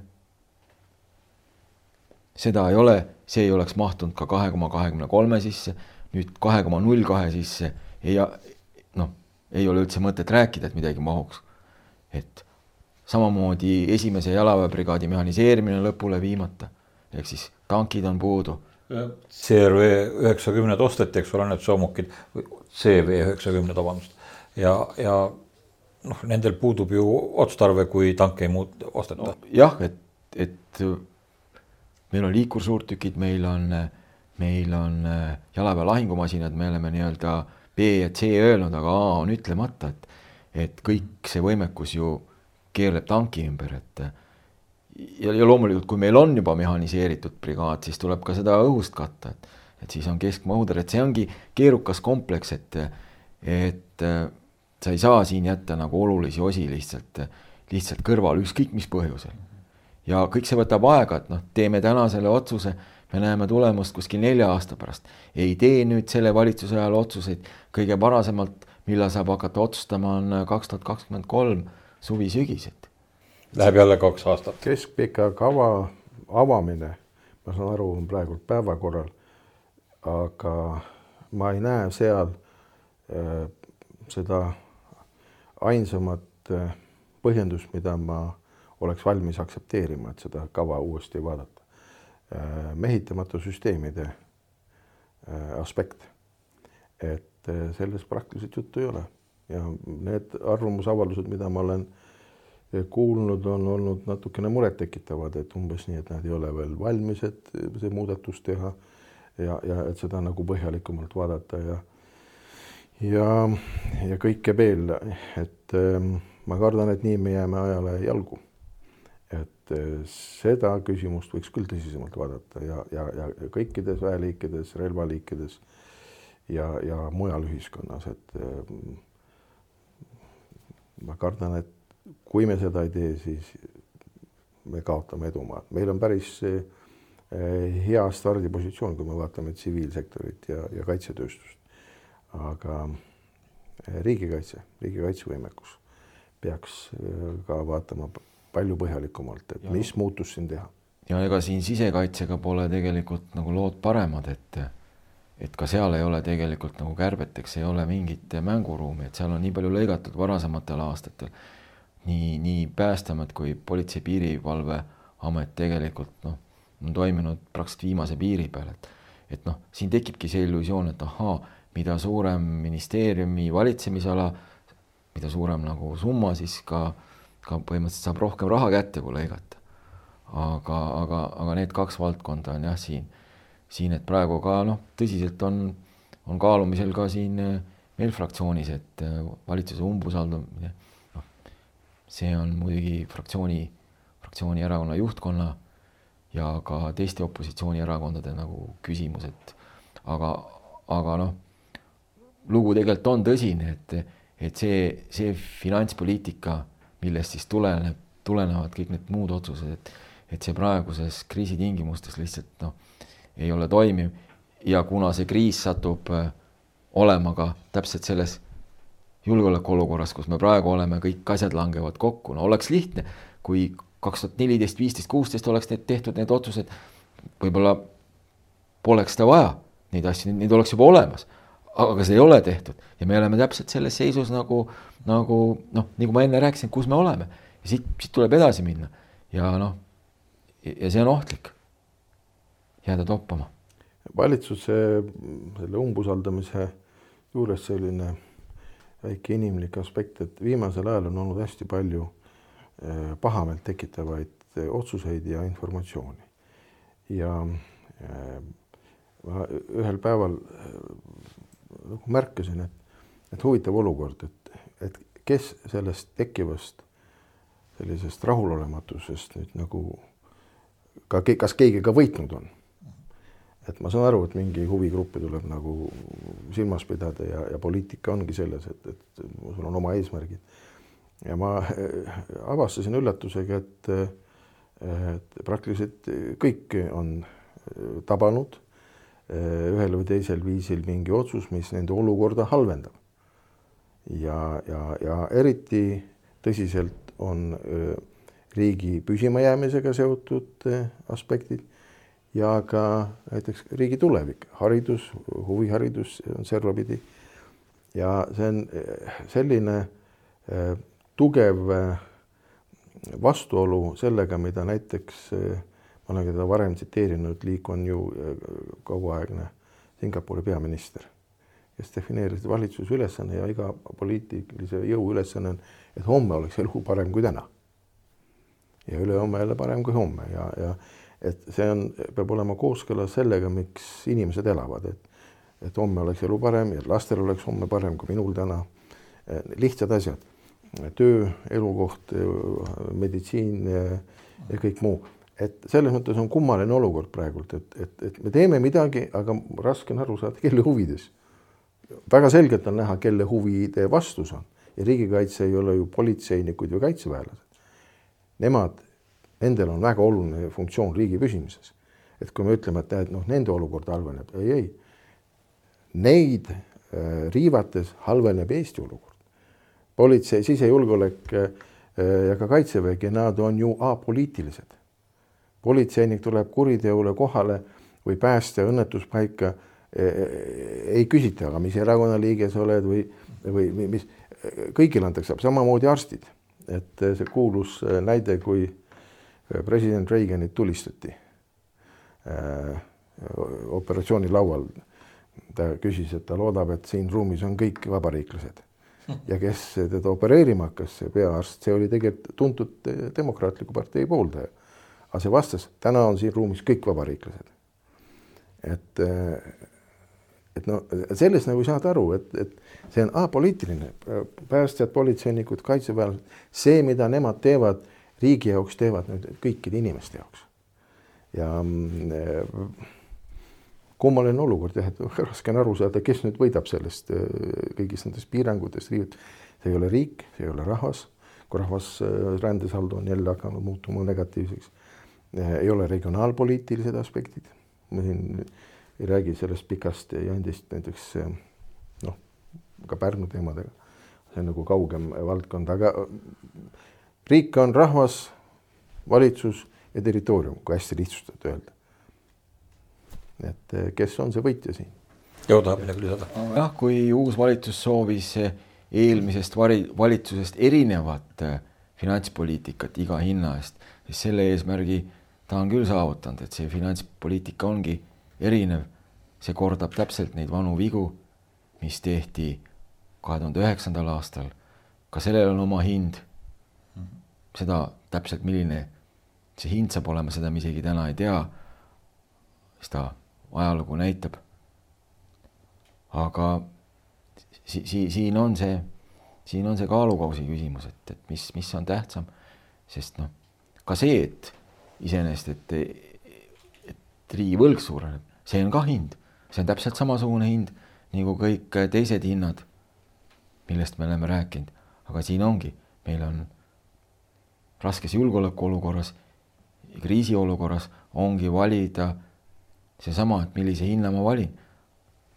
seda ei ole, see ei oleks mahtunud ka kahe koma kahekümne kolme sisse. nüüd kahe koma null kahe sisse ei noh, ei ole üldse mõtet rääkida, et midagi mahuks. et samamoodi esimese jalaväebrigaadi mehhaniseerimine lõpule viimata, ehk siis tankid on puudu. CRV üheksakümned osteti, eks ole, need soomukid, CV üheksakümned, vabandust, ja, ja noh, nendel puudub ju otstarve, kui tanke ei muut-, osteta no,. jah, et, et meil on liikursuurtükid, meil on, meil on jalaväe lahingumasinad, me oleme nii-öelda B ja C öelnud, aga A on ütlemata, et, et kõik see võimekus ju keerleb tanki ümber, et ja, ja loomulikult, kui meil on juba mehhaniseeritud brigaad, siis tuleb ka seda õhust katta, et et siis on keskmaa õhutõrje, et see ongi keerukas kompleks, et et sa ei saa siin jätta nagu olulisi osi lihtsalt, lihtsalt kõrvale, ükskõik mis põhjusel. ja kõik see võtab aega, et noh, teeme täna selle otsuse, me näeme tulemust kuskil nelja aasta pärast. ei tee nüüd selle valitsuse ajal otsuseid, kõige varasemalt, millal saab hakata otsustama, on kaks tuhat kakskümmend kolm suvi-sügis, et. Läheb jälle kaks aastat. keskpika kava avamine, ma saan aru, on praegu päevakorral, aga ma ei näe seal äh, seda ainsamat äh, põhjendust, mida ma oleks valmis aktsepteerima, et seda kava uuesti vaadata äh,. mehitamata süsteemide äh, aspekt, et äh, sellest praktiliselt juttu ei ole ja need arvamusavaldused, mida ma olen kuulnud, on olnud natukene murettekitavad, et umbes nii, et nad ei ole veel valmis, et see muudatus teha ja, ja et seda nagu põhjalikumalt vaadata ja ja, ja kõike veel, et ähm, ma kardan, et nii me jääme ajale jalgu. et äh, seda küsimust võiks küll tõsisemalt vaadata ja, ja, ja kõikides väeliikides, relvaliikides ja, ja mujal ühiskonnas, et ähm, ma kardan, et kui me seda ei tee, siis me kaotame edumaad. meil on päris eh, hea stardipositsioon, kui me vaatame tsiviilsektorit ja, ja kaitsetööstust. aga eh, riigikaitse, riigi kaitsevõimekus peaks eh, ka vaatama palju põhjalikumalt, et ja. mis muutus siin teha. ja ega siin sisekaitsega pole tegelikult nagu lood paremad, et et ka seal ei ole tegelikult nagu kärbeteks ei ole mingit mänguruumi, et seal on nii palju lõigatud varasematel aastatel. nii, nii Päästeamet kui Politsei- Piirivalveamet tegelikult noh, on toiminud praktiliselt viimase piiri peal, et et noh, siin tekibki see illusioon, et ahaa, mida suurem ministeeriumi valitsemisala, mida suurem nagu summa, siis ka, ka põhimõtteliselt saab rohkem raha kätte, kui lõigata. aga, aga, aga need kaks valdkonda on jah, siin siin, et praegu ka noh, tõsiselt on, on kaalumisel ka siin eh, meil fraktsioonis, et eh, valitsuse umbusaldamine, noh, see on muidugi fraktsiooni, fraktsiooni erakonna juhtkonna ja ka teiste opositsioonierakondade nagu küsimus, et aga, aga noh, lugu tegelikult on tõsine, et, et see, see finantspoliitika, millest siis tuleneb, tulenevad kõik need muud otsused, et, et see praeguses kriisi tingimustes lihtsalt noh ei ole toimiv. Ja kuna see kriis satub äh, olema ka täpselt selles julgeolekuolukorras, kus me praegu oleme, kõik asjad langevad kokku, no oleks lihtne, kui kaks tuhat neliteist, viisteist, kuusteist oleks need tehtud, need otsused, võib-olla poleks seda vaja, neid asju, neid oleks juba olemas. aga seda ei ole tehtud. Ja me oleme täpselt selles seisus nagu, nagu noh, nagu ma enne rääkisin, kus me oleme. Ja siit, siit tuleb edasi minna. Ja noh, ja see on ohtlik jääda toppama. valitsuse selle umbusaldamise juures selline väike inimlik aspekt, et viimasel ajal on olnud hästi palju eh, pahameelt tekitavaid eh, otsuseid ja informatsiooni. ja eh, ma ühel päeval nagu märkasin, et, et huvitav olukord, et, et kes sellest tekkivast sellisest rahulolematusest nüüd nagu ka, kas keegi ka võitnud on et ma saan aru, et mingi huvigruppe tuleb nagu silmas pidada ja, ja poliitika ongi selles, et, et sul on oma eesmärgid. ja ma äh, avastasin üllatusega, et, et praktiliselt kõik on äh, tabanud äh, ühel või teisel viisil mingi otsus, mis nende olukorda halvendab. ja, ja, ja eriti tõsiselt on riigi püsimajäämisega seotud aspektid ja ka näiteks riigi tulevik, haridus, huviharidus on servapidi. ja see on eh, selline eh, tugev eh, vastuolu sellega, mida näiteks ma olen teda varem tsiteerinud, Lee Kuan Yew, kauaaegne Singapuri peaminister, kes defineeris valitsuse ülesanne ja iga poliitilise jõu ülesanne on, et homme oleks elu parem kui täna. ja ülehomme jälle parem kui homme ja, ja et see on, peab olema kooskõlas sellega, miks inimesed elavad, et et homme oleks elu parem ja lastel oleks homme parem kui minul täna. lihtsad asjad, töö, elukoht, meditsiin ja kõik muu, et selles mõttes on kummaline olukord praegult, et, et, et me teeme midagi, aga raske on aru saada, kelle huvides. väga selgelt on näha, kelle huvide vastus on ja riigikaitse ei ole ju politseinikud või kaitseväelased. Nemad nendel on väga oluline funktsioon riigi püsimises. et kui me ütleme, et näed, noh, nende olukord halveneb, ei, ei. Neid äh, riivates halveneb Eesti olukord. politsei, sisejulgeolek äh, ja ka kaitsevägi, nad on ju apoliitilised. politseinik tuleb kuriteole kohale või päästja õnnetuspaika äh,, ei küsita, aga mis erakonna liige sa oled või, või mis, kõigile antakse, samamoodi arstid. et see kuulus äh, näide, kui Äh, president Reaganit tulistati äh, operatsiooni laual. ta küsis, et ta loodab, et siin ruumis on kõik vabariiklased ja kes teda opereerima hakkas, see peaarst, see oli tegelikult tuntud Demokraatliku partei pooldaja. aga see vastas, täna on siin ruumis kõik vabariiklased. et, äh, et no sellest nagu ei saada aru, et, et see on apoliitiline, päästjad, politseinikud, kaitseväelased, see, mida nemad teevad riigi jaoks teevad nüüd kõikide inimeste jaoks. ja mm, kummaline olukord jah, et *laughs* raske on aru saada, kes nüüd võidab sellest äh, kõigist nendest piirangutest, see ei ole riik, see ei ole rahvas, kui rahvas äh, rändesaldo on jälle hakanud muutuma negatiivseks. Äh, ei ole regionaalpoliitilised aspektid, ma siin ei räägi sellest pikast jandist näiteks noh, ka Pärnu teemadega, see on nagu kaugem valdkond, aga riik on rahvas, valitsus ja territoorium, kui hästi lihtsustatult öelda. et eh, kes on see võitja siin? Joo tahab midagi lisada. jah, kui uus valitsus soovis eh, eelmisest vari-, valitsusest erinevat eh, finantspoliitikat iga hinna eest, siis selle eesmärgi ta on küll saavutanud, et see finantspoliitika ongi erinev. see kordab täpselt neid vanu vigu, mis tehti kahe tuhande üheksandal aastal. ka sellel on oma hind seda täpselt, milline see hind saab olema, seda me isegi täna ei tea. seda ajalugu näitab. aga si-, si-, siin on see, siin on see kaalukausi küsimus, et, et mis, mis on tähtsam, sest noh, ka see, et iseenesest, et, et riigivõlg suureneb, see on ka hind, see on täpselt samasugune hind nagu kõik teised hinnad, millest me oleme rääkinud, aga siin ongi, meil on raskes julgeolekuolukorras, kriisiolukorras ongi valida seesama, et millise hinna ma valin.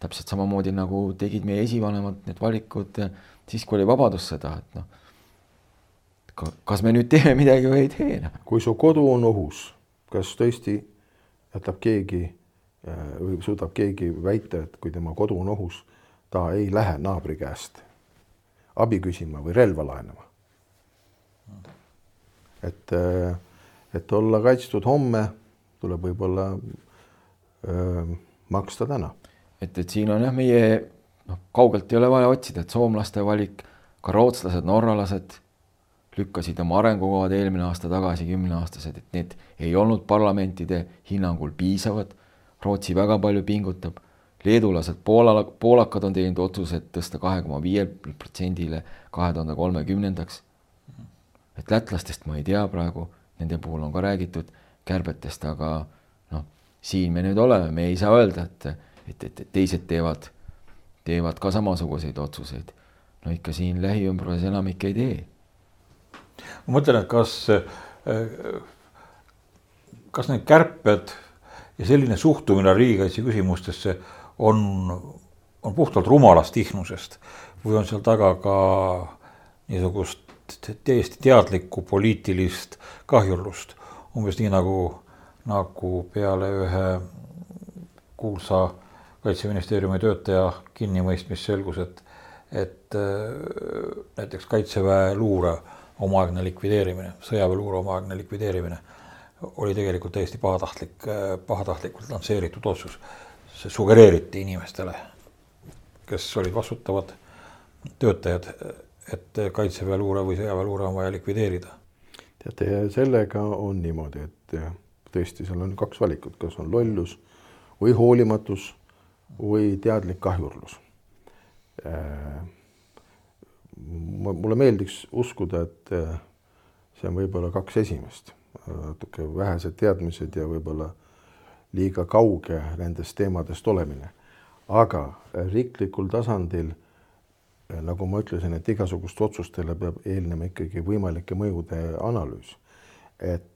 täpselt samamoodi nagu tegid meie esivanemad need valikud siis, kui oli vabadussõda, et noh, kas me nüüd teeme midagi või ei tee noh. kui su kodu on ohus, kas tõesti jätab keegi äh, või suudab keegi väita, et kui tema kodu on ohus, ta ei lähe naabri käest abi küsima või relva laenama et, äh, et olla kaitstud homme, tuleb võib-olla äh, maksta täna. et, et siin on jah, meie noh, kaugelt ei ole vaja otsida, et soomlaste valik, ka rootslased, norralased lükkasid oma arengukavad eelmine aasta tagasi, kümneaastased, et need ei olnud parlamentide hinnangul piisavad. Rootsi väga palju pingutab, leedulased, Poola, poolakad on teinud otsuse tõsta kahe koma viiel protsendile kahe tuhande kolmekümnendaks et lätlastest ma ei tea praegu, nende puhul on ka räägitud kärbetest, aga noh, siin me nüüd oleme, me ei saa öelda, et, et, et, et teised teevad, teevad ka samasuguseid otsuseid. no ikka siin lähiümbruses enamik ei tee. ma mõtlen, et kas, kas need kärped ja selline suhtumine riigikaitse küsimustesse on, on puhtalt rumalast ihnusest või on seal taga ka niisugust täiesti teadlikku poliitilist kahjurlust. umbes nii nagu nagu peale ühe kuulsa kaitseministeeriumi töötaja kinnimõistmist selgus, et, et äh, näiteks kaitseväe luure omaaegne likvideerimine, sõjaväeluure omaaegne likvideerimine oli tegelikult täiesti pahatahtlik, äh, pahatahtlikult lansseeritud otsus. see sugereeriti inimestele, kes olid vastutavad töötajad, et kaitseväeluure või sõjaväeluure on vaja likvideerida. teate, sellega on niimoodi, et tõesti, seal on kaks valikut, kas on lollus või hoolimatus või teadlik kahjurlus. Äh, mulle meeldiks uskuda, et äh, see on võib-olla kaks esimest, natuke vähesed teadmised ja võib-olla liiga kauge nendest teemadest olemine. aga riiklikul tasandil nagu ma ütlesin, et igasuguste otsustele peab eelnema ikkagi võimalike mõjude analüüs. et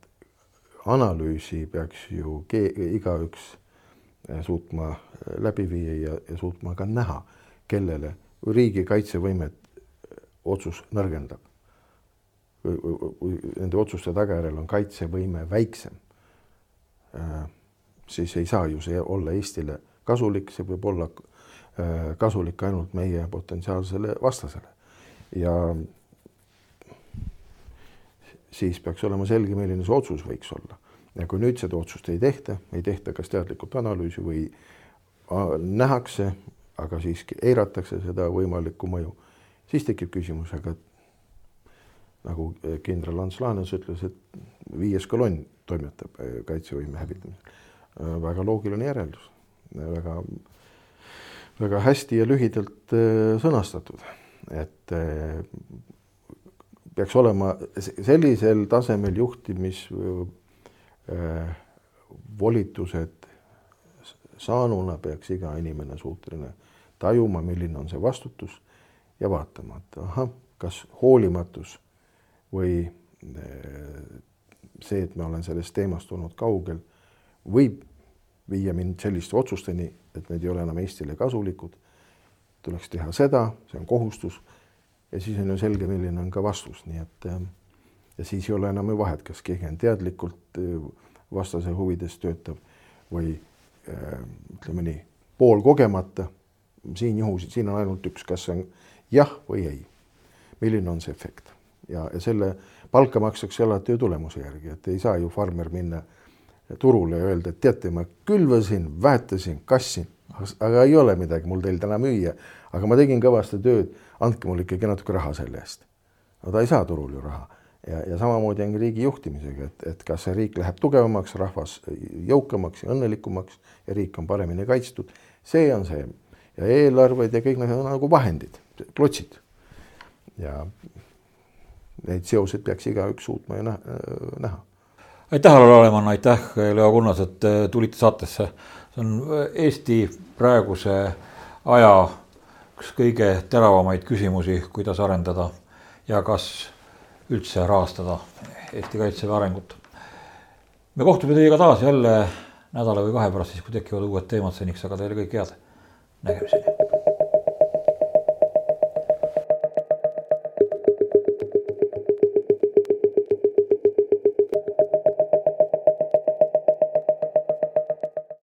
analüüsi peaks ju igaüks eh, suutma eh, läbi viia ja, ja suutma ka näha, kellele riigi kaitsevõimet eh, otsus nõrgendab. Nende otsuste tagajärjel on kaitsevõime väiksem. siis ei saa ju see olla Eestile kasulik, see võib olla kasulik ainult meie potentsiaalsele vastasele. ja siis peaks olema selge, milline see otsus võiks olla. ja kui nüüd seda otsust ei tehta, ei tehta kas teadlikult analüüsi või nähakse, aga siiski eiratakse seda võimalikku mõju, siis tekib küsimus, aga nagu kindral Ants Laanes ütles, et viies kolonn toimetab äh, kaitsevõime hävitamisel. Äh, väga loogiline järeldus, väga väga hästi ja lühidalt äh, sõnastatud, et äh, peaks olema sellisel tasemel juhtimis äh, saanuna peaks iga inimene suuteline tajuma, milline on see vastutus ja vaatama, et ahah, kas hoolimatus või see, et ma olen sellest teemast olnud kaugel, võib viia mind selliste otsusteni, et need ei ole enam Eestile kasulikud. tuleks teha seda, see on kohustus. ja siis on ju selge, milline on ka vastus, nii et ähm, ja siis ei ole enam ju vahet, kas keegi on teadlikult äh, vastase huvides töötab või äh, ütleme nii, poolkogemata. siin juhus, siin on ainult üks, kas see on jah või ei. milline on see efekt ja, ja selle palka makstakse alati ju tulemuse järgi, et ei saa ju farmer minna turule ja öelda, et teate, ma külvasin, väetasin, kassin, aga ei ole midagi mul teil täna müüa. aga ma tegin kõvasti tööd, andke mulle ikkagi natuke raha selle eest. no ta ei saa turul ju raha ja, ja samamoodi on riigi juhtimisega, et, et kas see riik läheb tugevamaks, rahvas jõukamaks ja õnnelikumaks ja riik on paremini kaitstud, see on see ja eelarved ja kõik need on nagu vahendid, klotsid. ja neid seoseid peaks igaüks suutma ju näha aitäh, Alar Laneman, aitäh, Leo Kunnas, et äh, tulite saatesse. see on äh, Eesti praeguse aja üks kõige teravamaid küsimusi, kuidas arendada ja kas üldse rahastada Eesti Kaitseväe arengut. me kohtume teiega taas jälle nädala või kahe pärast, siis kui tekivad uued teemad, seniks aga teile kõike head. nägemiseni